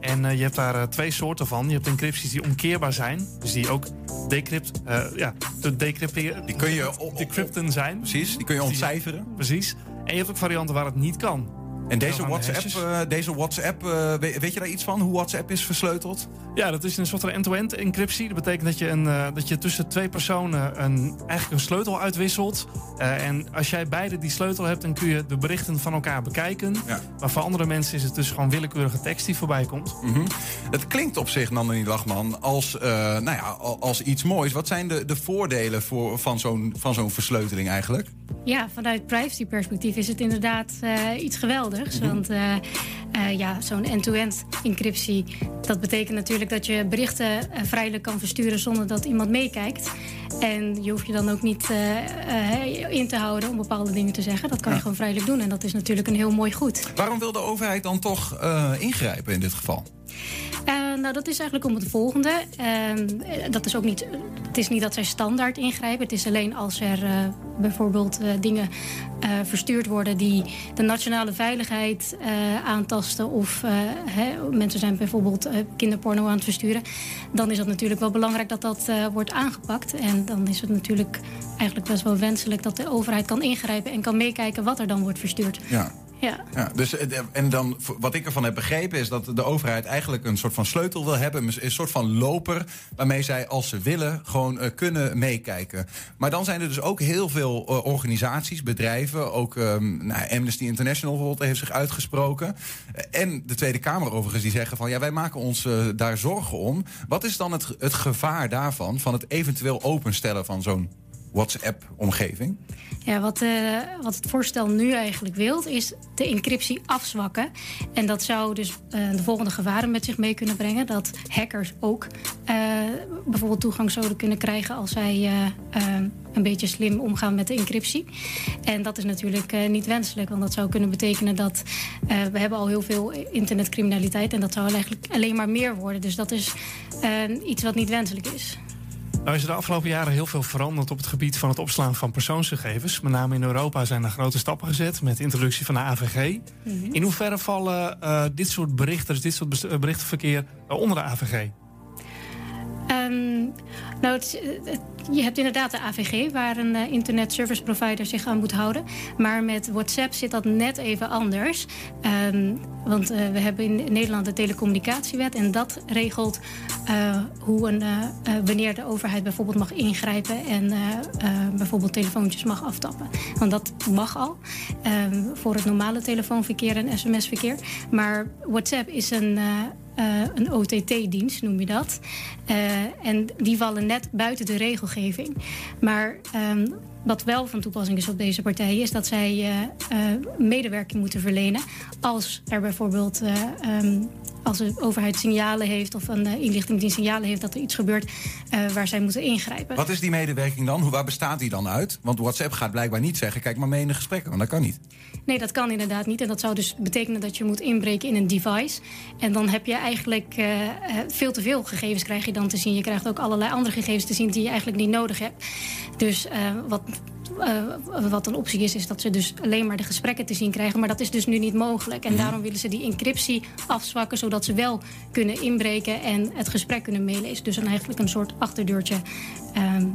En eh, je hebt daar eh, twee soorten van. Je hebt encrypties die omkeerbaar zijn. Dus die ook decrypt, ja, te decrypteren. Die kun je decrypten zijn. Precies, die kun je ontcijferen. precies. En je hebt ook varianten waar het niet kan. En deze WhatsApp, eh, deze WhatsApp eh, weet, weet je daar iets van? Hoe WhatsApp is versleuteld? Ja, dat is een soort van end-to-end encryptie. Dat betekent dat je, een, eh, dat je tussen twee personen een, eigenlijk een sleutel uitwisselt. Eh, en als jij beide die sleutel hebt, dan kun je de berichten van elkaar bekijken. Maar voor andere mensen is het dus gewoon willekeurige tekst die voorbij komt. Mhm. Het klinkt op zich, Nandini Lachman, als, eh, nou ja, al- als iets moois. Wat zijn de, de voordelen voor, van zo'n van zo'n versleuteling eigenlijk? Ja, vanuit privacy-perspectief is het inderdaad eh, iets geweldigs. Want eh, eh, ja, zo'n end-to-end encryptie, dat betekent natuurlijk dat je berichten eh, vrijelijk kan versturen zonder dat iemand meekijkt. En je hoeft je dan ook niet in te houden om bepaalde dingen te zeggen. Dat kan je gewoon vrijelijk doen en dat is natuurlijk een heel mooi goed. Waarom wil de overheid dan toch ingrijpen in dit geval? Eh, nou, dat is eigenlijk om het volgende. Ehm, eh, dat is ook niet, het is niet dat zij standaard ingrijpen. Het is alleen als er eh, bijvoorbeeld eh, dingen verstuurd worden die de nationale veiligheid aantasten. Of hè, mensen zijn bijvoorbeeld kinderporno aan het versturen. Dan is het natuurlijk wel belangrijk dat dat wordt aangepakt. En dan is het natuurlijk eigenlijk best wel wenselijk dat de overheid kan ingrijpen en kan meekijken wat er dan wordt verstuurd. Ja. Ja. Ja, dus, eh, en dan, wat ik ervan heb begrepen is dat de overheid eigenlijk een soort van sleutel wil hebben. Een soort van loper waarmee zij, als ze willen, gewoon eh, kunnen meekijken. Maar dan zijn er dus ook heel veel eh, organisaties, bedrijven. Ook ehm, nou, Amnesty International bijvoorbeeld heeft zich uitgesproken. En de Tweede Kamer overigens, die zeggen van ja, wij maken ons daar zorgen om. Wat is dan het, het gevaar daarvan, van het eventueel openstellen van zo'n WhatsApp-omgeving? Ja, wat, eh, wat het voorstel nu eigenlijk wil, is de encryptie afzwakken. En dat zou dus eh, de volgende gevaren met zich mee kunnen brengen. Dat hackers ook eh, bijvoorbeeld toegang zouden kunnen krijgen als zij een beetje slim omgaan met de encryptie. En dat is natuurlijk niet wenselijk, want dat zou kunnen betekenen dat we hebben al heel veel internetcriminaliteit en dat zou eigenlijk alleen maar meer worden. Dus dat is iets wat niet wenselijk is. Nou is er de afgelopen jaren heel veel veranderd op het gebied van het opslaan van persoonsgegevens. Met name in Europa zijn er grote stappen gezet met de introductie van de AVG. Mhm. In hoeverre vallen eh, dit soort berichten, dus dit soort eh, berichtenverkeer eh, onder de AVG? Ehm, nou, je hebt inderdaad de AVG, waar een eh, internet service provider zich aan moet houden. Maar met WhatsApp zit dat net even anders. Ehm, want eh, we hebben in Nederland de telecommunicatiewet. En dat regelt eh, hoe een, wanneer de overheid bijvoorbeeld mag ingrijpen en bijvoorbeeld telefoontjes mag aftappen. Want dat mag al ehm, voor het normale telefoonverkeer en sms-verkeer. Maar WhatsApp is een. Eh, een OTT-dienst, noem je dat. Eh, en die vallen net buiten de regelgeving. Maar ehm, wat wel van toepassing is op deze partijen... is dat zij eh, medewerking moeten verlenen... als er bijvoorbeeld... ehm, als de overheid signalen heeft of een inlichtingendienst signalen heeft dat er iets gebeurt waar zij moeten ingrijpen. Wat is die medewerking dan? Waar bestaat die dan uit? Want WhatsApp gaat blijkbaar niet zeggen: kijk maar mee in de gesprekken, want dat kan niet. Nee, dat kan inderdaad niet. En dat zou dus betekenen dat je moet inbreken in een device. En dan heb je eigenlijk eh, eh, veel te veel gegevens krijg je dan te zien. Je krijgt ook allerlei andere gegevens te zien die je eigenlijk niet nodig hebt. Dus eh, wat, wat een optie is, is dat ze dus alleen maar de gesprekken te zien krijgen. Maar dat is dus nu niet mogelijk. En Mhm. daarom willen ze die encryptie afzwakken, zodat ze wel kunnen inbreken en het gesprek kunnen meelezen. Dus dan eigenlijk een soort achterdeurtje. Ehm,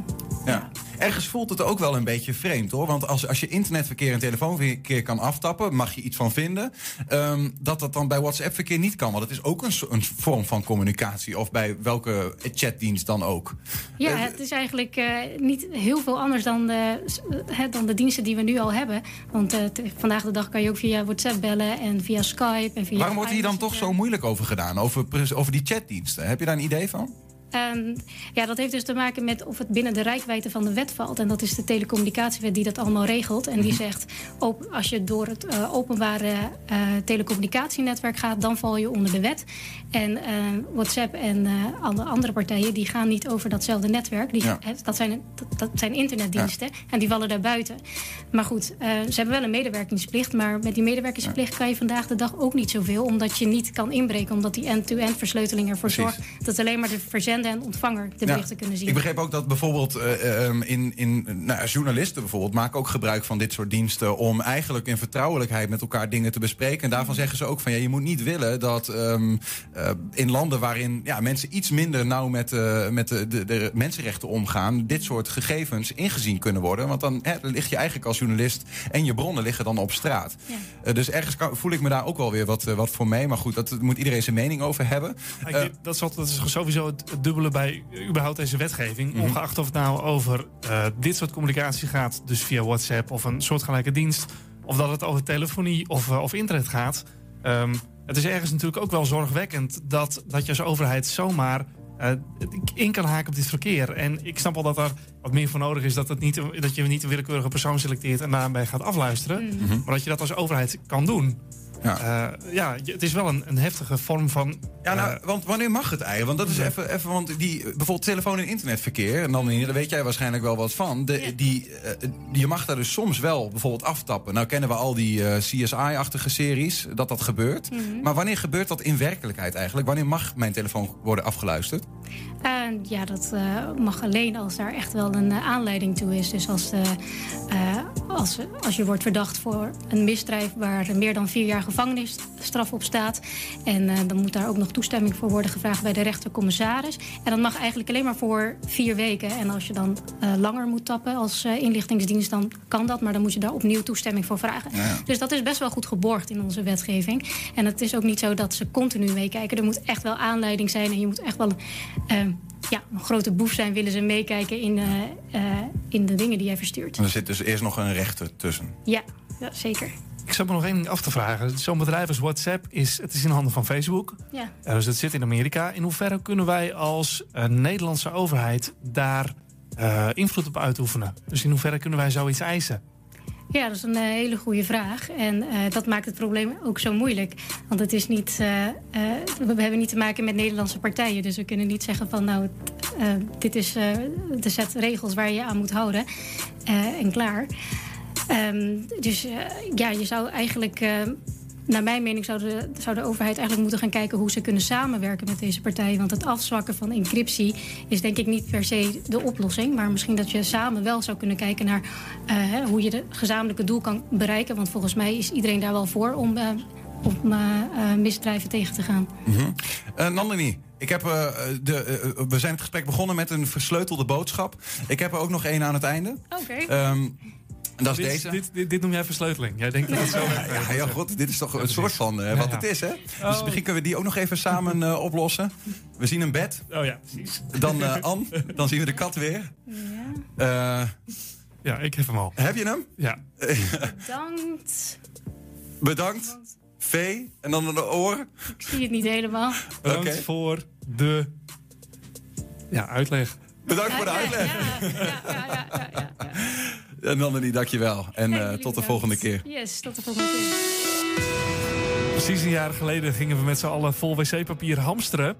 Ja. Ergens voelt het ook wel een beetje vreemd hoor. Want als, als je internetverkeer en telefoonverkeer kan aftappen, mag je iets van vinden. ehm, dat dat dan bij WhatsApp-verkeer niet kan. Want het is ook een, een vorm van communicatie. Of bij welke chatdienst dan ook. Ja, Eh, het is eigenlijk eh, niet heel veel anders dan de, hè, dan de diensten die we nu al hebben. Want eh, vandaag de dag kan je ook via WhatsApp bellen en via Skype en via. Waarom wordt hier dan toch zo moeilijk over gedaan? Over, over die chatdiensten? Heb je daar een idee van? Ehm, ja, dat heeft dus te maken met of het binnen de rijkwijde van de wet valt. En dat is de telecommunicatiewet die dat allemaal regelt. En die zegt, op, als je door het eh, openbare eh, telecommunicatienetwerk gaat... dan val je onder de wet. En eh, WhatsApp en eh, alle andere partijen... die gaan niet over datzelfde netwerk. Die, Ja. hè, dat, zijn, dat, dat zijn internetdiensten en die vallen daar buiten. Maar goed, eh, ze hebben wel een medewerkingsplicht... maar met die medewerkingsplicht kan je vandaag de dag ook niet zoveel... omdat je niet kan inbreken, omdat die end-to-end versleuteling ervoor Precies. zorgt... dat alleen maar de verzender zender en ontvanger de berichten kunnen zien. Ik begreep ook dat bijvoorbeeld uh, in, in, nou, journalisten bijvoorbeeld maken ook gebruik van dit soort diensten om eigenlijk in vertrouwelijkheid met elkaar dingen te bespreken. En daarvan zeggen ze ook van ja, je moet niet willen dat um, uh, in landen waarin ja, mensen iets minder nauw met, uh, met de, de, de, mensenrechten omgaan, dit soort gegevens ingezien kunnen worden. Want dan hè, lig je eigenlijk als journalist en je bronnen liggen dan op straat. Ja. dus ergens kan, voel ik me daar ook wel weer wat, wat voor mee. Maar goed, dat moet iedereen zijn mening over hebben. dat, is dat is sowieso het, dubbele bij überhaupt deze wetgeving. Mhm. Ongeacht of het nou over uh, dit soort communicatie gaat, dus via WhatsApp of een soortgelijke dienst, of dat het over telefonie of, uh, of internet gaat. Um, het is ergens natuurlijk ook wel zorgwekkend dat, dat je als overheid zomaar uh, in kan haken op dit verkeer. En ik snap wel dat er wat meer voor nodig is dat, het niet, dat je niet een willekeurige persoon selecteert en daarbij gaat afluisteren. Mm -hmm. Maar dat je dat als overheid kan doen. Ja. Uh, ja, het is wel een, een heftige vorm van. Ja, nou, uh, want wanneer mag het eigenlijk? Want dat is even, even want die, bijvoorbeeld telefoon- en internetverkeer, en dan daar weet jij waarschijnlijk wel wat van. De, ja. die, uh, je mag daar dus soms wel bijvoorbeeld aftappen. Nou kennen we al die CSI-achtige series, dat dat gebeurt. Mm -hmm. Maar wanneer gebeurt dat in werkelijkheid eigenlijk? Wanneer mag mijn telefoon worden afgeluisterd? Ja, dat mag alleen als daar echt wel een aanleiding toe is. Dus als, als, als je wordt verdacht voor een misdrijf waar meer dan vier jaar gevangenisstraf op staat. En dan moet daar ook nog toestemming voor worden gevraagd bij de rechtercommissaris. En dat mag eigenlijk alleen maar voor vier weken. En als je dan langer moet tappen als inlichtingsdienst, dan kan dat. Maar dan moet je daar opnieuw toestemming voor vragen. Ja. Dus dat is best wel goed geborgd in onze wetgeving. En het is ook niet zo dat ze continu meekijken. Er moet echt wel aanleiding zijn en je moet echt wel ja, een grote boef zijn, willen ze meekijken in, uh, uh, in de dingen die jij verstuurt. En er zit dus eerst nog een rechter tussen. Ja, ja zeker. Ik zou me nog één ding af te vragen. Zo'n bedrijf als WhatsApp is, het is in handen van Facebook. Ja. Uh, dus het zit in Amerika. In hoeverre kunnen wij als Nederlandse overheid daar invloed op uitoefenen? Dus in hoeverre kunnen wij zoiets eisen? Ja, dat is een uh, hele goede vraag. En uh, dat maakt het probleem ook zo moeilijk. Want het is niet, uh, we hebben niet te maken met Nederlandse partijen. Dus we kunnen niet zeggen van nou, dit is de set regels waar je aan moet houden. en klaar. Um, dus ja, je zou eigenlijk naar mijn mening zou de, zou de overheid eigenlijk moeten gaan kijken hoe ze kunnen samenwerken met deze partijen. Want het afzwakken van encryptie is denk ik niet per se de oplossing. Maar misschien dat je samen wel zou kunnen kijken naar uh, hoe je het gezamenlijke doel kan bereiken. Want volgens mij is iedereen daar wel voor om, uh, om uh, misdrijven tegen te gaan. Mm -hmm. Nandini, ik heb, uh, de, uh, we zijn het gesprek begonnen met een versleutelde boodschap. Ik heb er ook nog één aan het einde. Oké. Okay. Um, en dat is dit, deze. Dit, dit, dit, noem jij versleuteling. Jij denkt dat het zo ja, ja, ja, god, dit is toch een soort van uh, wat ja, het is, hè? Oh. Dus misschien kunnen we die ook nog even samen uh, *laughs* oplossen. We zien een bed. Oh ja, precies. Dan *laughs* uh, Anne. Dan zien we de kat weer. Ja. ja, ik heb hem al. Heb je hem? Ja. Bedankt. Bedankt. V. En dan een oor. Ik zie het niet helemaal. Bedankt okay. voor de ja, uitleg. Bedankt voor de uitleg. Ja, ja, ja, ja, ja, ja. En Nandini, dankjewel. En uh, tot de volgende keer. Yes, tot de volgende keer. Precies een jaar geleden gingen we met z'n allen vol wc-papier hamsteren.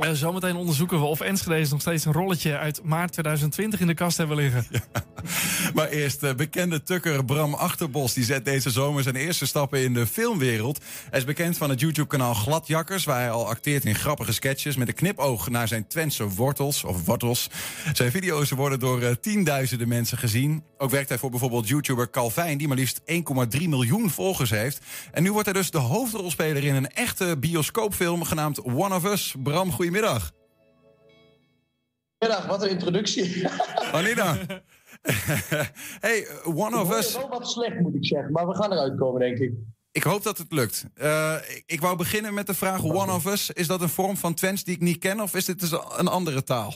Uh, zometeen onderzoeken we of Enschede nog steeds een rolletje uit maart 2020 in de kast hebben liggen. *laughs* Maar eerst uh, bekende tukker Bram Achterbos. Die zet deze zomer zijn eerste stappen in de filmwereld. Hij is bekend van het YouTube-kanaal Gladjakkers... waar hij al acteert in grappige sketches... met een knipoog naar zijn Twentse wortels, of wortels. Zijn video's worden door uh, tienduizenden mensen gezien. Ook werkt hij voor bijvoorbeeld YouTuber Calvijn... die maar liefst 1,3 miljoen volgers heeft. En nu wordt hij dus de hoofdrolspeler in een echte bioscoopfilm... genaamd One of Us. Bram, goedemiddag. Middag, wat een introductie. Anita. *laughs* hey, One of Us. wel wat slecht, moet ik zeggen, maar we gaan eruit komen, denk ik. Ik hoop dat het lukt. Uh, ik wou beginnen met de vraag: One of Us, is dat een vorm van Twents die ik niet ken, of is dit dus een andere taal?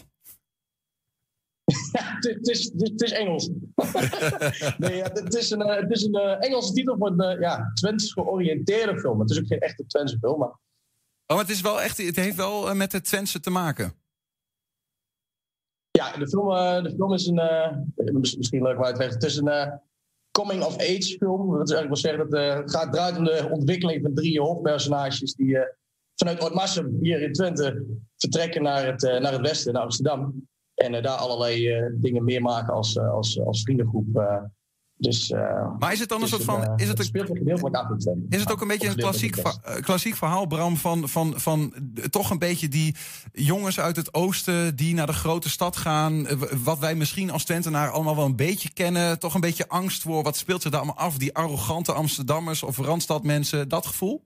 Ja, het is, het is Engels. *laughs* nee, ja, het is een, het is een uh, Engelse titel voor een ja, Twents georiënteerde film. Het is ook geen echte Twentse film, maar... Oh, maar het, is wel echt, het heeft wel met het Twentse te maken. Ja, de film, uh, de film is een, uh, misschien leuk om uit te leggen, het is een coming-of-age film. Dat is eigenlijk wel zeggen dat het gaat draait om de ontwikkeling van drie hoofdpersonages die vanuit Oudmassum hier in Twente vertrekken naar het, naar het westen, naar Amsterdam. En daar allerlei dingen meemaken als, als, als vriendengroep Dus, uh, maar is het dan een soort van. Uh, is het, een gedeeltelijk af en toe. Is het ook een beetje een klassiek, klassiek verhaal, Bram, van, van, van toch een beetje die jongens uit het oosten die naar de grote stad gaan. Wat wij misschien als Twentenaar allemaal wel een beetje kennen. Toch een beetje angst voor wat speelt zich daar allemaal af. Die arrogante Amsterdammers of Randstadmensen, dat gevoel?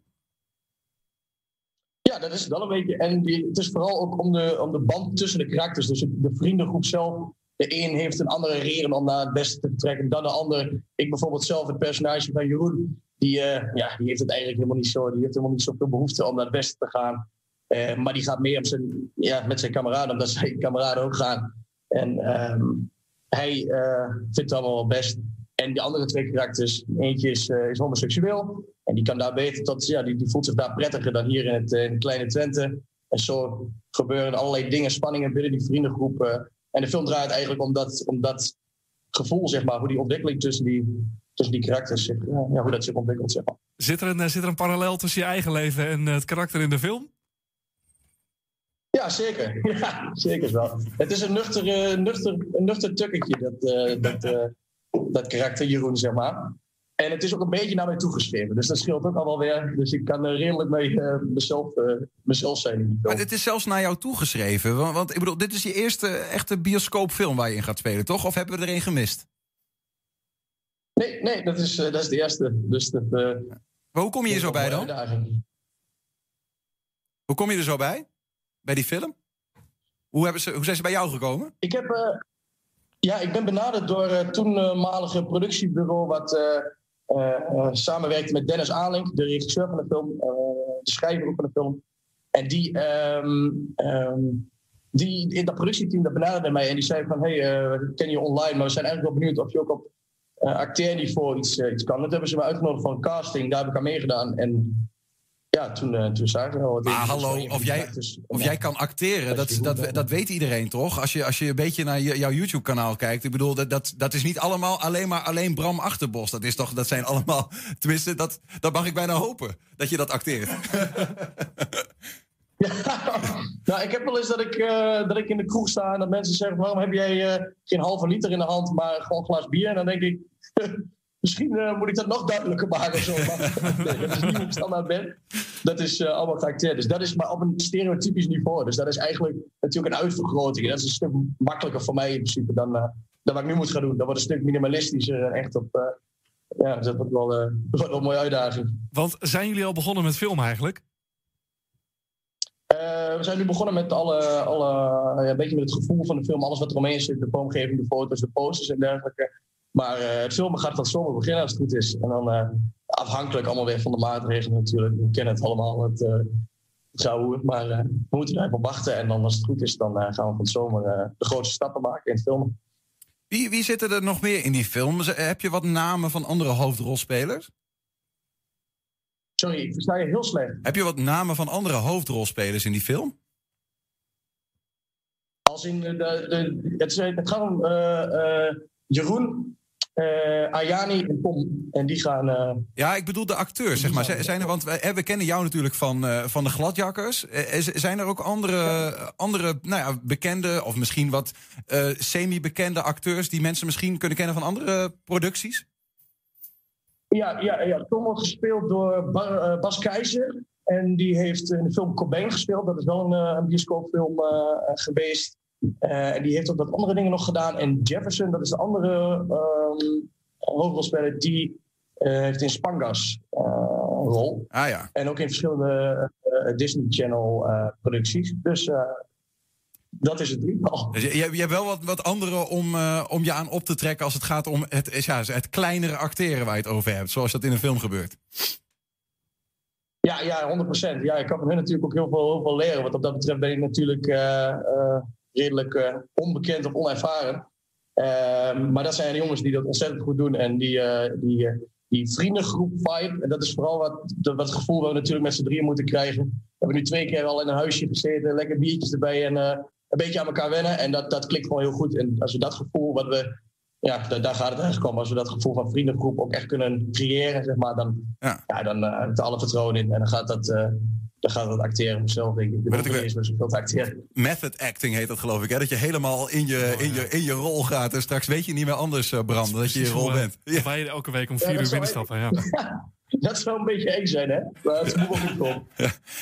Ja, dat is wel een beetje. En het is vooral ook om de, om de band tussen de karakters. Dus de vriendengroep zelf de een heeft een andere reden om naar het beste te vertrekken dan de ander. Ik bijvoorbeeld zelf, het personage van Jeroen, die, uh, ja, die heeft het eigenlijk helemaal niet zo. Die heeft helemaal niet zoveel behoefte om naar het beste te gaan. Uh, maar die gaat meer zijn, ja, met zijn kameraden, omdat *laughs* zijn kameraden ook gaan. En um, hij uh, vindt het allemaal wel best. En die andere twee karakters, eentje is, is homoseksueel. En die kan daar beter tot, ja, die, die voelt zich daar prettiger dan hier in het, in kleine Twente. En zo gebeuren allerlei dingen, spanningen binnen die vriendengroep. En de film draait eigenlijk om dat, om dat gevoel, zeg maar, hoe die ontwikkeling tussen die, tussen die karakters, zich, ja, hoe dat zich ontwikkelt, zeg maar. Zit er, een, zit er een parallel tussen je eigen leven en het karakter in de film? Ja, zeker. *laughs* Ja, zeker wel. Het is een nuchter, uh, nuchter, een nuchter tukketje, dat, uh, dat, uh, dat karakter Jeroen, zeg maar. En het is ook een beetje naar mij toegeschreven. Dus dat scheelt ook allemaal weer. Dus ik kan er redelijk mee uh, mezelf, uh, mezelf zijn. Maar dit is zelfs naar jou toegeschreven. Want, want, ik bedoel, dit is je eerste echte bioscoopfilm waar je in gaat spelen, toch? Of hebben we er een gemist? Nee, nee dat, is, uh, dat is de eerste. Dus dat, maar hoe kom je hier zo bij dan? Hoe kom je er zo bij? Bij die film? Hoe, hebben ze, hoe zijn ze bij jou gekomen? Ik heb... ja, ik ben benaderd door het toenmalige productiebureau... wat samenwerkte met Dennis Alink, de regisseur van de film, uh, de schrijver van de film. En die, um, um, die in dat productieteam dat benaderde mij en die zei van, hey, we kennen je online, maar we zijn eigenlijk wel benieuwd of je ook op acteerniveau iets, iets kan. Dat hebben ze me uitgenodigd voor een casting, daar heb ik aan meegedaan. En ja, toen, uh, toen zagen we Maar hallo, of jij, of jij kan acteren, dat, dat, dat weet iedereen toch? Als je, als je een beetje naar jouw YouTube-kanaal kijkt. Ik bedoel, dat, dat, dat is niet allemaal alleen maar alleen Bram Achterbos. Dat, is toch, dat zijn allemaal, tenminste, dat, dat mag ik bijna hopen, dat je dat acteert. *laughs* Ja, *laughs* nou, ik heb wel eens dat ik, uh, dat ik in de kroeg sta en dat mensen zeggen: waarom heb jij uh, geen halve liter in de hand, maar gewoon een glas bier? En dan denk ik. *laughs* Misschien uh, moet ik dat nog duidelijker maken. Zo. *laughs* Maar, nee, dat is niet hoe ik standaard ben. Dat is uh, allemaal geacteerd. Dus dat is maar op een stereotypisch niveau. Dus dat is eigenlijk natuurlijk een uitvergroting. Dat is een stuk makkelijker voor mij in principe dan, uh, dan wat ik nu moet gaan doen. Dat wordt een stuk minimalistischer en echt op. ja, dus dat wordt wel, wordt wel een mooie uitdaging. Want zijn jullie al begonnen met film eigenlijk? we zijn nu begonnen met alle, alle ja, een beetje met het gevoel van de film, alles wat er omheen zit, de vormgeving, de foto's, de posters en dergelijke. Maar uh, het filmen gaat van zomer beginnen als het goed is. En dan uh, afhankelijk allemaal weer van de maatregelen natuurlijk. We kennen het allemaal, het, uh, zou Maar we moeten er even op wachten. En dan als het goed is, dan gaan we van zomer de grootste stappen maken in het filmen. Wie, wie zitten er nog meer in die film? Heb je wat namen van andere hoofdrolspelers? Sorry, ik versta je heel slecht. Heb je wat namen van andere hoofdrolspelers in die film? Als in de, de, het, het gaat om Jeroen, uh, Ayani en Tom. En die gaan. Uh, ja, ik bedoel de acteurs, zeg maar. Zijn er, want we, we kennen jou natuurlijk van, uh, van de Gladjakkers. zijn er ook andere, andere nou ja, bekende, of misschien wat semi-bekende acteurs die mensen misschien kunnen kennen van andere producties? Ja, ja, ja. Tom wordt gespeeld door ba Bas Keizer. En die heeft in de film Cobain gespeeld. Dat is wel een, een bioscoopfilm geweest. Uh, en die heeft ook wat andere dingen nog gedaan. En Jefferson, dat is de andere um, hoofdrolspeler, die uh, heeft in Spangas uh, rol. Ah ja. En ook in verschillende Disney Channel producties. Dus dat is het drietal. Dus je, je, hebt wel wat, wat andere om, om je aan op te trekken als het gaat om het, ja, het kleinere acteren waar je het over hebt. Zoals dat in een film gebeurt. Ja, ja, 100%. Ja, ik kan van hun natuurlijk ook heel veel, heel veel leren. Wat op dat betreft ben ik natuurlijk uh, onbekend of onervaren. Uh, maar dat zijn jongens die dat ontzettend goed doen. En die, uh, die, die vriendengroep vibe. En dat is vooral wat, wat het gevoel dat we natuurlijk met z'n drieën moeten krijgen. We hebben nu twee keer al in een huisje gezeten. Lekker biertjes erbij. En een beetje aan elkaar wennen. En dat, dat klikt gewoon heel goed. En als we dat gevoel wat we ja, daar, daar, gaat het eigenlijk om. Als we dat gevoel van vriendengroep ook echt kunnen creëren, zeg maar, dan, ja. ja dan uh, het alle vertrouwen in. En dan gaat dat, uh, dan gaat het acteren zelf, denk ik. Ik ben ook niet eens meer zoveel te acteren. Method acting heet dat geloof ik, hè? Dat je helemaal in je, in je, in je rol gaat. En straks weet je niet meer anders, eh, Bram, dat je in je rol bent. Ja. Waar je elke week om vier Ja, dat uur binnenstappen. *laughs* Ja. Dat zou een beetje eng zijn, hè? Maar het moet wel goed komen.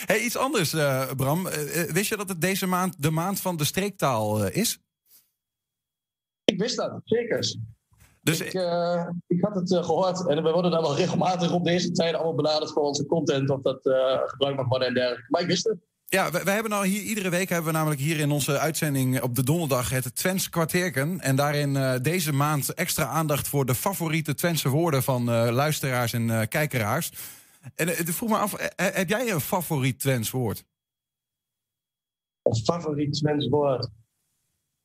Hey, iets anders, eh, Bram. Eh, wist je dat het deze maand de maand van de streektaal is? Ik wist dat, zeker. Dus ik, eh, ik had het eh, gehoord en we worden dan wel regelmatig op deze tijden allemaal benaderd voor onze content of dat eh, gebruikt mag worden en dergelijke. Maar ik wist het. Ja, we, we hebben nou hier, iedere week hebben we namelijk hier in onze uitzending op de donderdag het Twents kwartierken. En daarin deze maand extra aandacht voor de favoriete Twentse woorden van luisteraars en eh, kijkeraars. En ik vroeg me af, heb jij een favoriet Twents woord? Een favoriet Twents woord?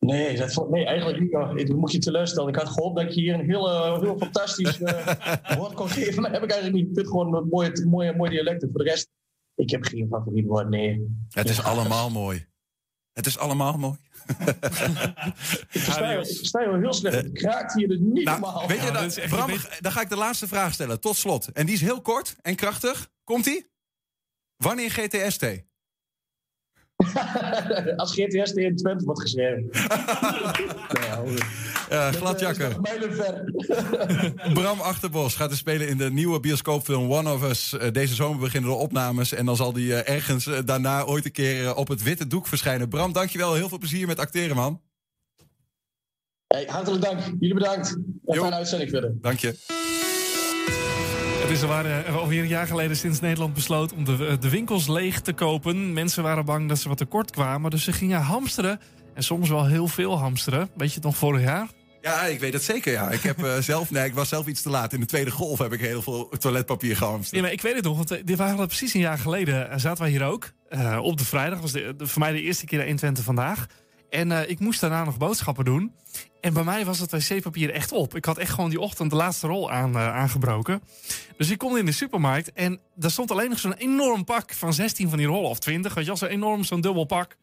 Nee, dat, nee, eigenlijk niet. Ik moet je teleurstellen. Ik had gehoopt dat je hier een heel, eh, heel fantastisch eh, *laughs* woord kon geven. Maar dat heb ik eigenlijk niet. Ik vind gewoon een mooie, mooie, mooie dialecten. Voor de rest, ik heb geen favoriet woord, nee. Het is allemaal mooi. Het is allemaal mooi. *laughs* Ik versta je, ik versta je heel slecht. Het kraakt hier dus niet Nou, normaal. weet je, dat, Bram, dan ga ik de laatste vraag stellen, tot slot. En die is heel kort en krachtig. Komt-ie? Wanneer GTST? *laughs* Als GTS in Twente wordt geschreven. *laughs* Ja, gladjakker. Mijlenver. *laughs* Bram Achterbos gaat er spelen in de nieuwe bioscoopfilm One of Us. Eh, Deze zomer beginnen de opnames. En dan zal die eh, ergens eh, daarna ooit een keer eh, op het witte doek verschijnen. Bram, dankjewel. Heel veel plezier met acteren, man. Hey, hartelijk dank. Jullie bedankt. En fijne uitzending verder. Dank je. Het is alweer, eh, alweer een jaar geleden sinds Nederland besloot om de, de winkels leeg te kopen. Mensen waren bang dat ze wat tekort kwamen, dus ze gingen hamsteren. En soms wel heel veel hamsteren. Weet je het nog vorig jaar? Ja, ik weet het zeker, ja. Ik, heb, eh, *laughs* zelf, nee, ik was zelf iets te laat. In de tweede golf heb ik heel veel toiletpapier gehamsterd. Ja, maar ik weet het nog, want eh, dit waren precies een jaar geleden. eh, zaten wij hier ook. eh, op de vrijdag was de, de- voor mij de eerste keer in Twente vandaag. En eh, ik moest daarna nog boodschappen doen. En bij mij was het wc-papier echt op. Ik had echt gewoon die ochtend de laatste rol aan, eh, aangebroken. Dus ik kom in de supermarkt en daar stond alleen nog zo'n enorm pak van 16 van die rollen of 20. Weet je wel, zo'n enorm, zo'n dubbel pak.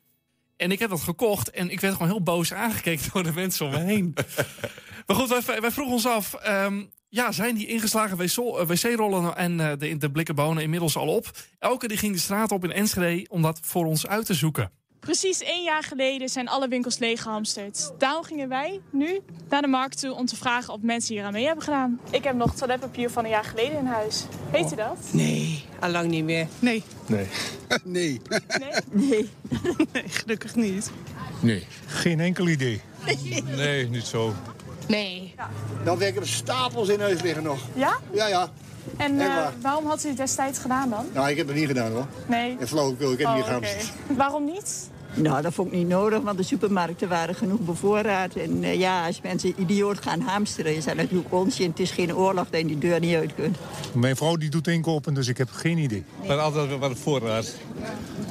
En ik heb dat gekocht en ik werd gewoon heel boos aangekeken *laughs* door de mensen om me heen. *laughs* maar goed, wij, wij vroegen ons af, ehm, ja, zijn die ingeslagen eh, wc-rollen en eh, de, de blikken bonen inmiddels al op? Elke die ging de straat op in Enschede om dat voor ons uit te zoeken. Precies één jaar geleden zijn alle winkels leeggehamsterd. Daarom gingen wij nu naar de markt toe om te vragen of mensen hier aan mee hebben gedaan. Ik heb nog toiletpapier van een jaar geleden in huis. Weet u dat? Nee, allang niet meer. Nee. Nee. *laughs* nee. Nee. *laughs* nee, gelukkig niet. Nee. Geen enkel idee. Nee, niet zo. Nee. Dan werken er stapels in huis liggen nog. Ja? Ja, ja. En eh, waar. waarom had u het destijds gedaan dan? Nou, ik heb het niet gedaan hoor. Nee. En flauwekul, ik heb Oh, niet oké. gehamsterd. Waarom niet? Nou, dat vond ik niet nodig, want de supermarkten waren genoeg bevoorraad. En eh, ja, als mensen idioot gaan hamsteren, is dat natuurlijk onzin. Het is geen oorlog dat je die deur niet uit kunt. Mijn vrouw die doet inkopen, dus ik heb geen idee. Maar altijd wat voorraad.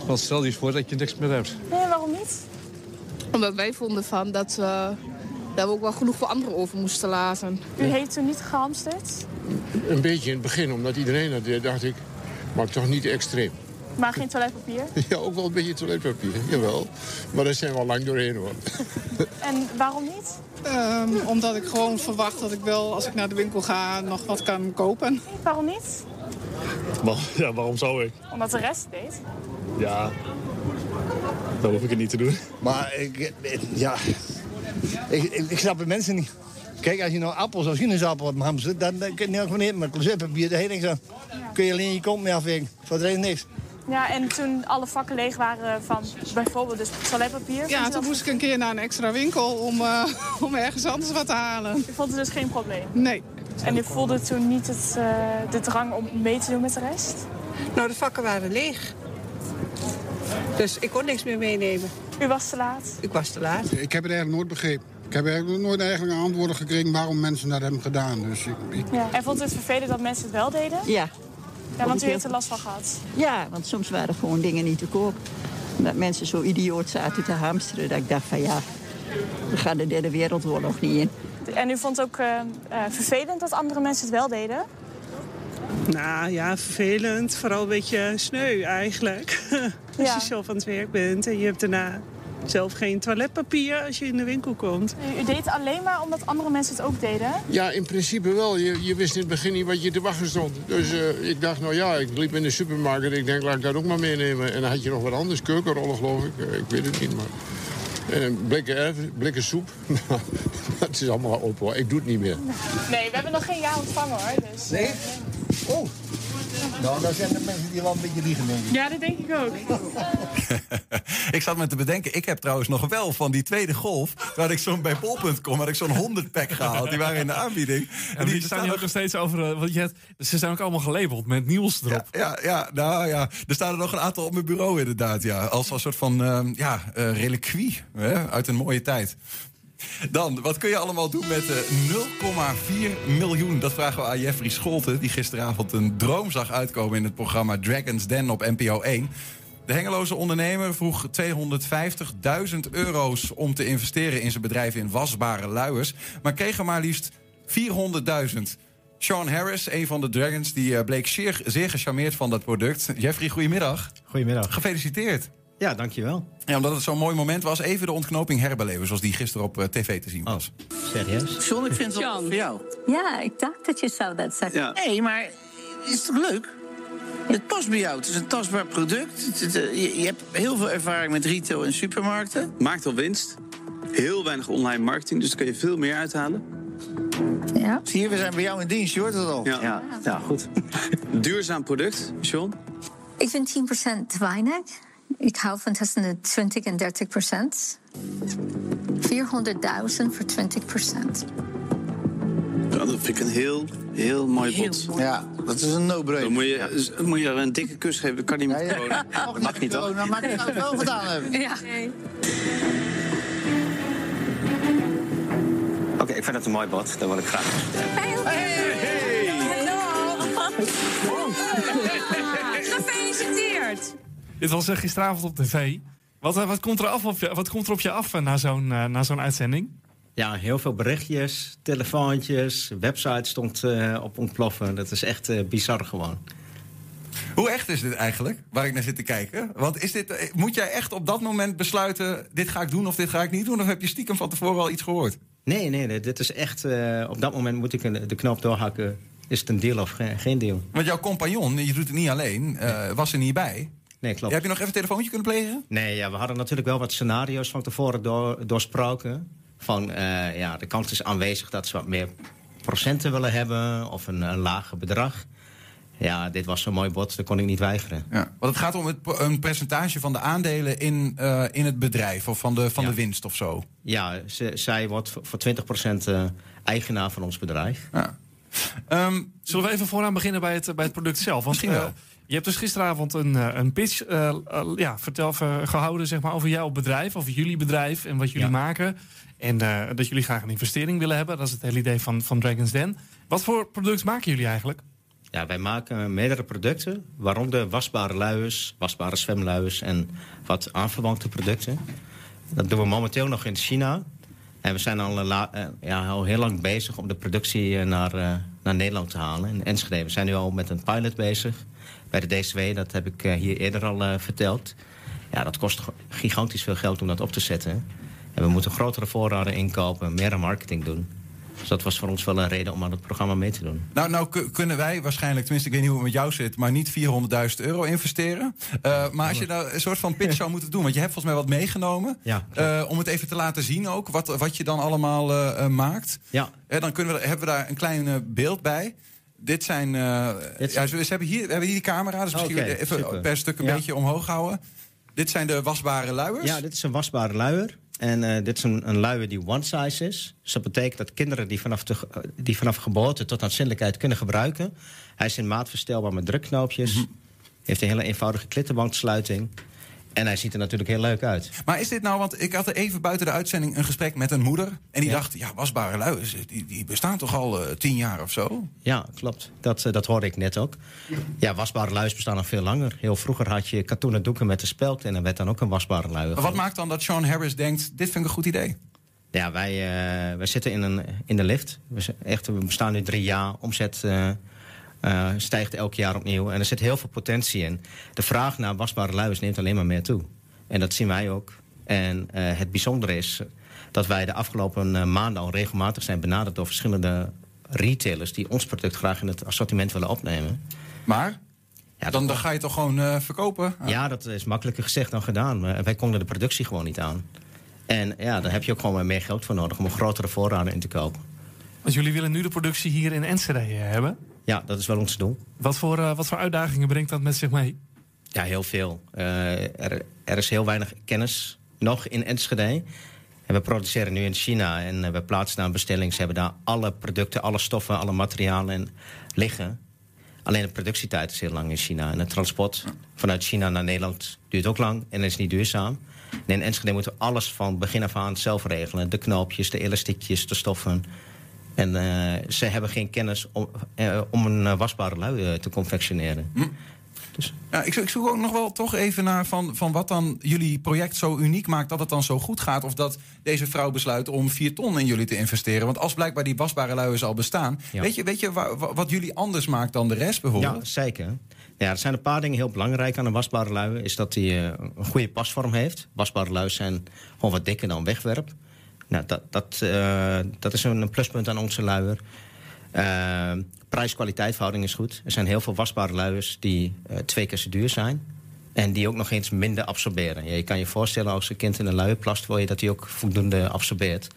Want stel je voor dat je niks meer hebt. Nee, waarom niet? Omdat wij vonden van dat, we dat we ook wel genoeg voor anderen over moesten laten. U heeft toen niet gehamsterd, Een beetje in het begin, omdat iedereen dat deed, dacht ik. Maar toch niet extreem. Maar geen toiletpapier. *laughs* Ja, ook wel een beetje toiletpapier, jawel. Maar daar zijn we al lang doorheen hoor. *laughs* En waarom niet? Ehm, omdat ik gewoon verwacht dat ik wel, als ik naar de winkel ga, nog wat kan kopen. Waarom niet? *laughs* Ja, waarom zou ik? Omdat de rest deed. Ja, dan hoef ik het niet te doen. Maar ik, ja, ik, ik, ik snap de mensen niet. Kijk, als je nou appels of sinaasappel hebt hamstert, dan, dan kun je niet gewoon eten met closetpapier. Daar heet niks aan. Kun je alleen je kont mee afvinken. Voor de rest niks. Ja, en toen alle vakken leeg waren van bijvoorbeeld dus toiletpapier. Ja, toen moest ik een keer naar een extra winkel om, eh, *laughs* om ergens anders wat te halen. U vond het dus geen probleem? Nee. En u voelde toen niet het, eh, de drang om mee te doen met de rest? Nou, de vakken waren leeg. Dus ik kon niks meer meenemen. U was te laat? Ik was te laat. Ik heb het eigenlijk nooit begrepen. Ik heb eigenlijk nooit eigenlijk antwoorden gekregen waarom mensen dat hebben gedaan. Dus ik, ik- Ja. En vond u het vervelend dat mensen het wel deden? Ja. Ja, want u heeft er last van gehad. Ja, want soms waren gewoon dingen niet te koop. Dat mensen zo idioot zaten te hamsteren. Dat ik dacht van ja, we gaan de derde wereldoorlog niet in. En u vond het ook eh, eh, vervelend dat andere mensen het wel deden? Nou ja, vervelend. Vooral een beetje sneu eigenlijk. *laughs* Als Ja. je zelf aan het werk bent en je hebt daarna zelf geen toiletpapier als je in de winkel komt. U deed het alleen maar omdat andere mensen het ook deden? Ja, in principe wel. Je, je wist in het begin niet wat je te wachten stond. Dus eh, ik dacht, nou ja, ik liep in de supermarkt en ik denk, laat ik dat ook maar meenemen. En dan had je nog wat anders, keukenrollen geloof ik. Eh, ik weet het niet, maar... En een blikken, blikken soep. *laughs* het is allemaal op hoor. Ik doe het niet meer. Nee, we hebben nog geen ja ontvangen hoor. Dus, Nee? Oh. Nou, dan zijn er mensen die wel een beetje liegen, denk ik. Ja, dat denk ik ook. *laughs* Ik zat me te bedenken, ik heb trouwens nog wel van die tweede golf... waar ik zo'n bij bol.com had ik zo'n 100 pack gehaald. Die waren in de aanbieding. En die staan hier ook nog steeds over. eh, Want je hebt, ze zijn ook allemaal gelabeld met nieuws erop. Ja, ja, nou ja. Er staan er nog een aantal op mijn bureau inderdaad, ja. Als een soort van, ehm, ja, eh, reliquie hè, uit een mooie tijd. Dan, wat kun je allemaal doen met eh 0,4 miljoen? Dat vragen we aan Jeffrey Scholten, die gisteravond een droom zag uitkomen in het programma Dragon's Den op NPO 1. De Hengeloze ondernemer vroeg 250.000 euro's om te investeren in zijn bedrijf in wasbare luiers, maar kreeg er maar liefst 400.000. Sean Harris, een van de Dragons, die eh, bleek zeer, zeer gecharmeerd van dat product. Jeffrey, goedemiddag. Goedemiddag. Gefeliciteerd. Ja, dankjewel. Ja, omdat het zo'n mooi moment was, even de ontknoping herbeleven... zoals die gisteren op eh, tv te zien was. Serieus? John, ik vind het wel voor jou. Ja, ik dacht dat je zou dat zeggen. Nee, maar is toch leuk? Het past bij jou. Het is een tastbaar product. Eh, je, je hebt heel veel ervaring met retail en supermarkten. Maakt al winst. Heel weinig online marketing, dus daar kun je veel meer uithalen. Ja. Zie je, we zijn bij jou in dienst, je hoort het al. Ja, ja goed. Duurzaam product, John. Ik vind 10% te weinig. Ik hou van tussen de 20 en 30 procent. 400.000 voor 20 procent. Ja, dat vind ik een heel, heel mooi bod. Ja, dat is een no-brainer. Dan moet je, dan moet je er een dikke kus geven, dat kan niet met corona. Dat mag niet, toch? Maar ik zou het wel gedaan hebben. Ja. Oké, ik vind het een mooi bod. Dat wil ik graag. Gefeliciteerd! Dit was eh, gisteravond op tv. Wat, eh, wat, komt er af op je, wat komt er op je af eh, na zo'n na zo'n uitzending? Ja, heel veel berichtjes, telefoontjes, website stond eh, op ontploffen. Dat is echt eh, bizar gewoon. Hoe echt is dit eigenlijk, waar ik naar zit te kijken? Want is dit, moet jij echt op dat moment besluiten... dit ga ik doen of dit ga ik niet doen? Of heb je stiekem van tevoren al iets gehoord? Nee, nee, nee dit is echt... eh, op dat moment moet ik de knop doorhakken. Is het een deal of ge- geen deal? Want jouw compagnon, je doet het niet alleen, eh, was er niet bij. Nee, klopt. Heb je nog even een telefoontje kunnen plegen? Nee, ja, we hadden natuurlijk wel wat scenario's van tevoren door, doorsproken. Van, eh, ja, de kans is aanwezig dat ze wat meer procenten willen hebben... of een, een lager bedrag. Ja, dit was zo'n mooi bod, dat kon ik niet weigeren. Ja, want het gaat om het, een percentage van de aandelen in, eh, in het bedrijf... of van de, van de winst of zo. Ja, ze, zij wordt voor voor 20% eh, eigenaar van ons bedrijf. Ja. Zullen we even vooraan beginnen bij het, bij het product zelf? Want, Misschien wel. Je hebt dus gisteravond een, eh, een pitch eh, ja, vertel, gehouden zeg maar, over jouw bedrijf, over jullie bedrijf en wat jullie Ja. maken. En dat jullie graag een investering willen hebben. Dat is het hele idee van, van Dragon's Den. Wat voor product maken jullie eigenlijk? Ja, wij maken meerdere producten, waaronder wasbare luiers, wasbare zwemluiers en wat aanverwante producten. Dat doen we momenteel nog in China. En we zijn al, ja, al heel lang bezig om de productie naar, naar Nederland te halen, in Enschede. We zijn nu al met een pilot bezig bij de DCW, dat heb ik eh, hier eerder al eh, verteld. Ja, dat kost gigantisch veel geld om dat op te zetten. En we moeten grotere voorraden inkopen, meer marketing doen. Dus dat was voor ons wel een reden om aan het programma mee te doen. Nou, nou ku- kunnen wij waarschijnlijk, tenminste ik weet niet hoe het met jou zit... maar niet 400.000 euro investeren. Eh, maar als je nou een soort van pitch *laughs* zou moeten doen... want je hebt volgens mij wat meegenomen... Ja, om het even te laten zien ook, wat, wat je dan allemaal maakt. Ja. Dan kunnen we, hebben we daar een klein beeld bij. Dit zijn... eh, ja, ze hebben hier, we hebben hier die camera, dus misschien even super. per stuk een Ja. beetje omhoog houden. Dit zijn de wasbare luiers. Ja, dit is een wasbare luier. En eh, dit is een, een luier die one size is. Dus dat betekent dat kinderen die vanaf, de, ge- die vanaf geboorte tot aanzienlijkheid kunnen gebruiken. Hij is in maat verstelbaar met drukknoopjes. Mhm. Heeft een hele eenvoudige klittenbandsluiting. En hij ziet er natuurlijk heel leuk uit. Maar is dit nou, want ik had er even buiten de uitzending een gesprek met een moeder. En die Ja. dacht, ja, wasbare luiers, die, die bestaan toch al eh, tien jaar of zo? Ja, klopt. Dat, eh, dat hoorde ik net ook. Ja, wasbare luiers bestaan nog veel langer. Heel vroeger had je katoenen doeken met de speld... en dan werd dan ook een wasbare luier. Maar wat maakt dan dat Sean Harris denkt, dit vind ik een goed idee? Ja, wij, eh, wij zitten in, een, in de lift. We, echt, we bestaan nu drie jaar. Omzet eh, eh, stijgt elk jaar opnieuw. En er zit heel veel potentie in. De vraag naar wasbare luiers neemt alleen maar meer toe. En dat zien wij ook. En eh, het bijzondere is dat wij de afgelopen eh, maanden al regelmatig zijn benaderd door verschillende retailers die ons product graag in het assortiment willen opnemen. Maar? dan, dan ga je toch gewoon eh, verkopen? Ja, dat is makkelijker gezegd dan gedaan. Maar wij konden de productie gewoon niet aan. En ja, daar heb je ook gewoon meer geld voor nodig om een grotere voorraden in te kopen. Want jullie willen nu de productie hier in Enschede hebben. Ja, dat is wel ons doel. Wat voor, eh, wat voor uitdagingen brengt dat met zich mee? Ja, heel veel. Eh, er, er is heel weinig kennis nog in Enschede. En we produceren nu in China en eh, we plaatsen daar een bestelling. Ze hebben daar alle producten, alle stoffen, alle materialen in liggen. Alleen de productietijd is heel lang in China. En het transport vanuit China naar Nederland duurt ook lang en is niet duurzaam. En in Enschede moeten we alles van begin af aan zelf regelen. De knoopjes, de elastiekjes, de stoffen. En eh, ze hebben geen kennis om, eh, om een eh, wasbare lui te confectioneren. Ja, ik, ik zoek ook nog wel toch even naar van, van wat dan jullie project zo uniek maakt dat het dan zo goed gaat. Of dat deze vrouw besluit om 4 ton in jullie te investeren. Want als blijkbaar die wasbare luiers al bestaan, Ja. weet je, weet je wa- wa- wat jullie anders maakt dan de rest bijvoorbeeld? Ja, zeker. Ja, er zijn een paar dingen heel belangrijk aan een wasbare luier. Is dat hij een goede pasvorm heeft. Wasbare luiers zijn gewoon wat dikker dan wegwerp. Nou, dat, dat, eh, dat is een pluspunt aan onze luier. Eh, Prijs-kwaliteit verhouding is goed. Er zijn heel veel wasbare luiers die eh, twee keer zo duur zijn. En die ook nog eens minder absorberen. Ja, je kan je voorstellen als een kind in een luier plast... wil je dat hij ook voldoende absorbeert.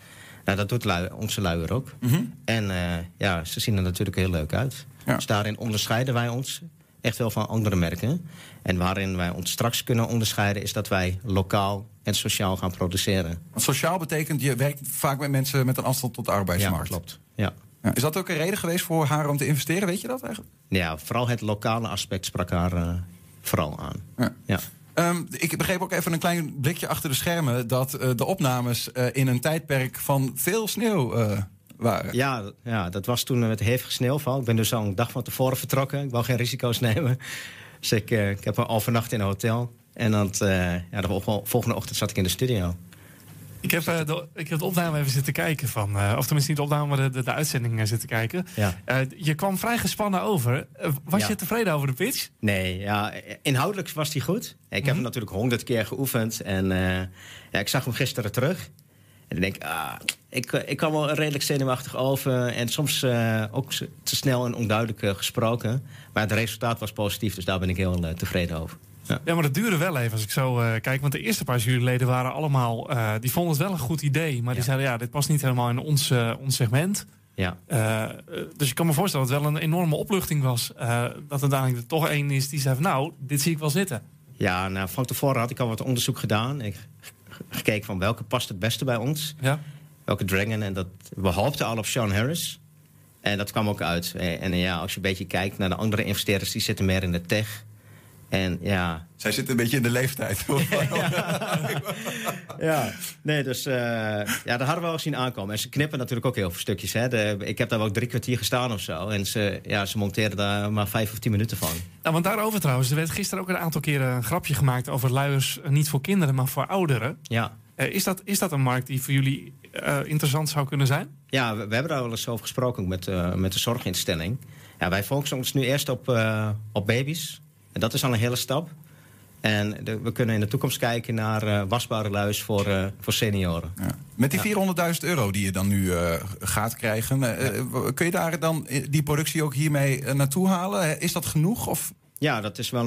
Nou, dat doet luier, onze luier ook. Mhm. En eh, ja, ze zien er natuurlijk heel leuk uit. Dus daarin onderscheiden wij ons echt wel van andere merken. En waarin wij ons straks kunnen onderscheiden... is dat wij lokaal en sociaal gaan produceren. Want sociaal betekent je werkt vaak met mensen met een afstand tot de arbeidsmarkt. Ja, klopt. Ja. Ja, Is dat ook een reden geweest voor haar om te investeren? Weet je dat eigenlijk? Ja, vooral het lokale aspect sprak haar eh, vooral aan. Ja. Ja. Ehm, ik begreep ook even een klein blikje achter de schermen dat eh, de opnames eh, in een tijdperk van veel sneeuw waren. Ja, ja, dat was toen met hevige sneeuwval. Ik ben dus al een dag van tevoren vertrokken. Ik wou geen risico's *laughs* nemen. Dus ik, ik heb al overnacht in een hotel. En dan, eh, ja, de vol- volgende ochtend zat ik in de studio. Ik heb, eh, de, ik heb de opname even zitten kijken van. eh, of tenminste niet de opname, maar de, de, de uitzending zitten kijken. Ja. Je kwam vrij gespannen over. Was Ja. je tevreden over de pitch? Nee, ja, inhoudelijk was hij goed. Ik heb hem natuurlijk honderd keer geoefend. En ja, ik zag hem gisteren terug. En ik denk, ah, ik, ik kwam wel redelijk zenuwachtig over. En soms ook te snel en onduidelijk gesproken. Maar het resultaat was positief, dus daar ben ik heel tevreden over. Ja. Ja, maar dat duurde wel even als ik zo eh, kijk. Want de eerste paar juryleden waren allemaal... eh, die vonden het wel een goed idee. Maar die zeiden, ja, dit past niet helemaal in ons, eh, ons segment. Ja. Dus ik kan me voorstellen dat het wel een enorme opluchting was. dat er er toch één is die zei van... nou, dit zie ik wel zitten. Ja, nou, van tevoren had ik al wat onderzoek gedaan. Ik gekeken van welke past het beste bij ons. Ja. Welke Dragon. En dat, we hoopten al op Sean Harris. En dat kwam ook uit. En, en ja, als je een beetje kijkt naar de andere investeerders... die zitten meer in de tech. En ja... Zij zitten een beetje in de leeftijd. *laughs* Ja, nee, dus eh, ja, dat hadden we al zien aankomen. En ze knippen natuurlijk ook heel veel stukjes. Hè. De, ik heb daar wel drie kwartier gestaan of zo. En ze, ja, ze monteerden daar maar vijf of tien minuten van. Nou, want daarover trouwens, er werd gisteren ook een aantal keren een grapje gemaakt over luiers, eh, niet voor kinderen, maar voor ouderen. Ja. Eh, is, dat, is dat een markt die voor jullie eh, interessant zou kunnen zijn? Ja, we, we hebben daar wel eens over gesproken met, eh, met de zorginstelling. Ja, wij focussen ons nu eerst op, eh, op baby's. En dat is al een hele stap. En de- we kunnen in de toekomst kijken naar eh, wasbare luis voor, eh, voor senioren. Met die 400.000 euro die je dan nu eh, gaat krijgen, kun je daar dan die productie ook hiermee naartoe halen? Is dat genoeg? Of? Ja, dat is wel,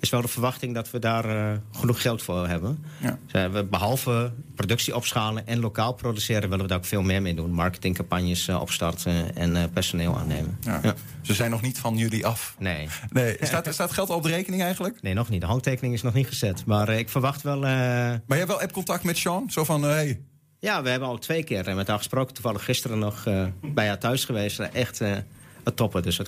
is wel de verwachting dat we daar eh, genoeg geld voor hebben. Ja. Dus, eh, we, behalve productie opschalen en lokaal produceren... willen we daar ook veel meer mee doen. Marketingcampagnes eh, opstarten en personeel aannemen. Ja. Ze zijn nog niet van jullie af. Nee. nee. *laughs* Staat, staat geld al op de rekening eigenlijk? Nee, nog niet. De handtekening is nog niet gezet. Maar ik verwacht wel... Maar jij hebt wel app-contact met Sean? Zo van, hey, Ja, we hebben al twee keer met haar gesproken. Toevallig gisteren nog bij haar thuis geweest. Echt eh, het toppen. Dus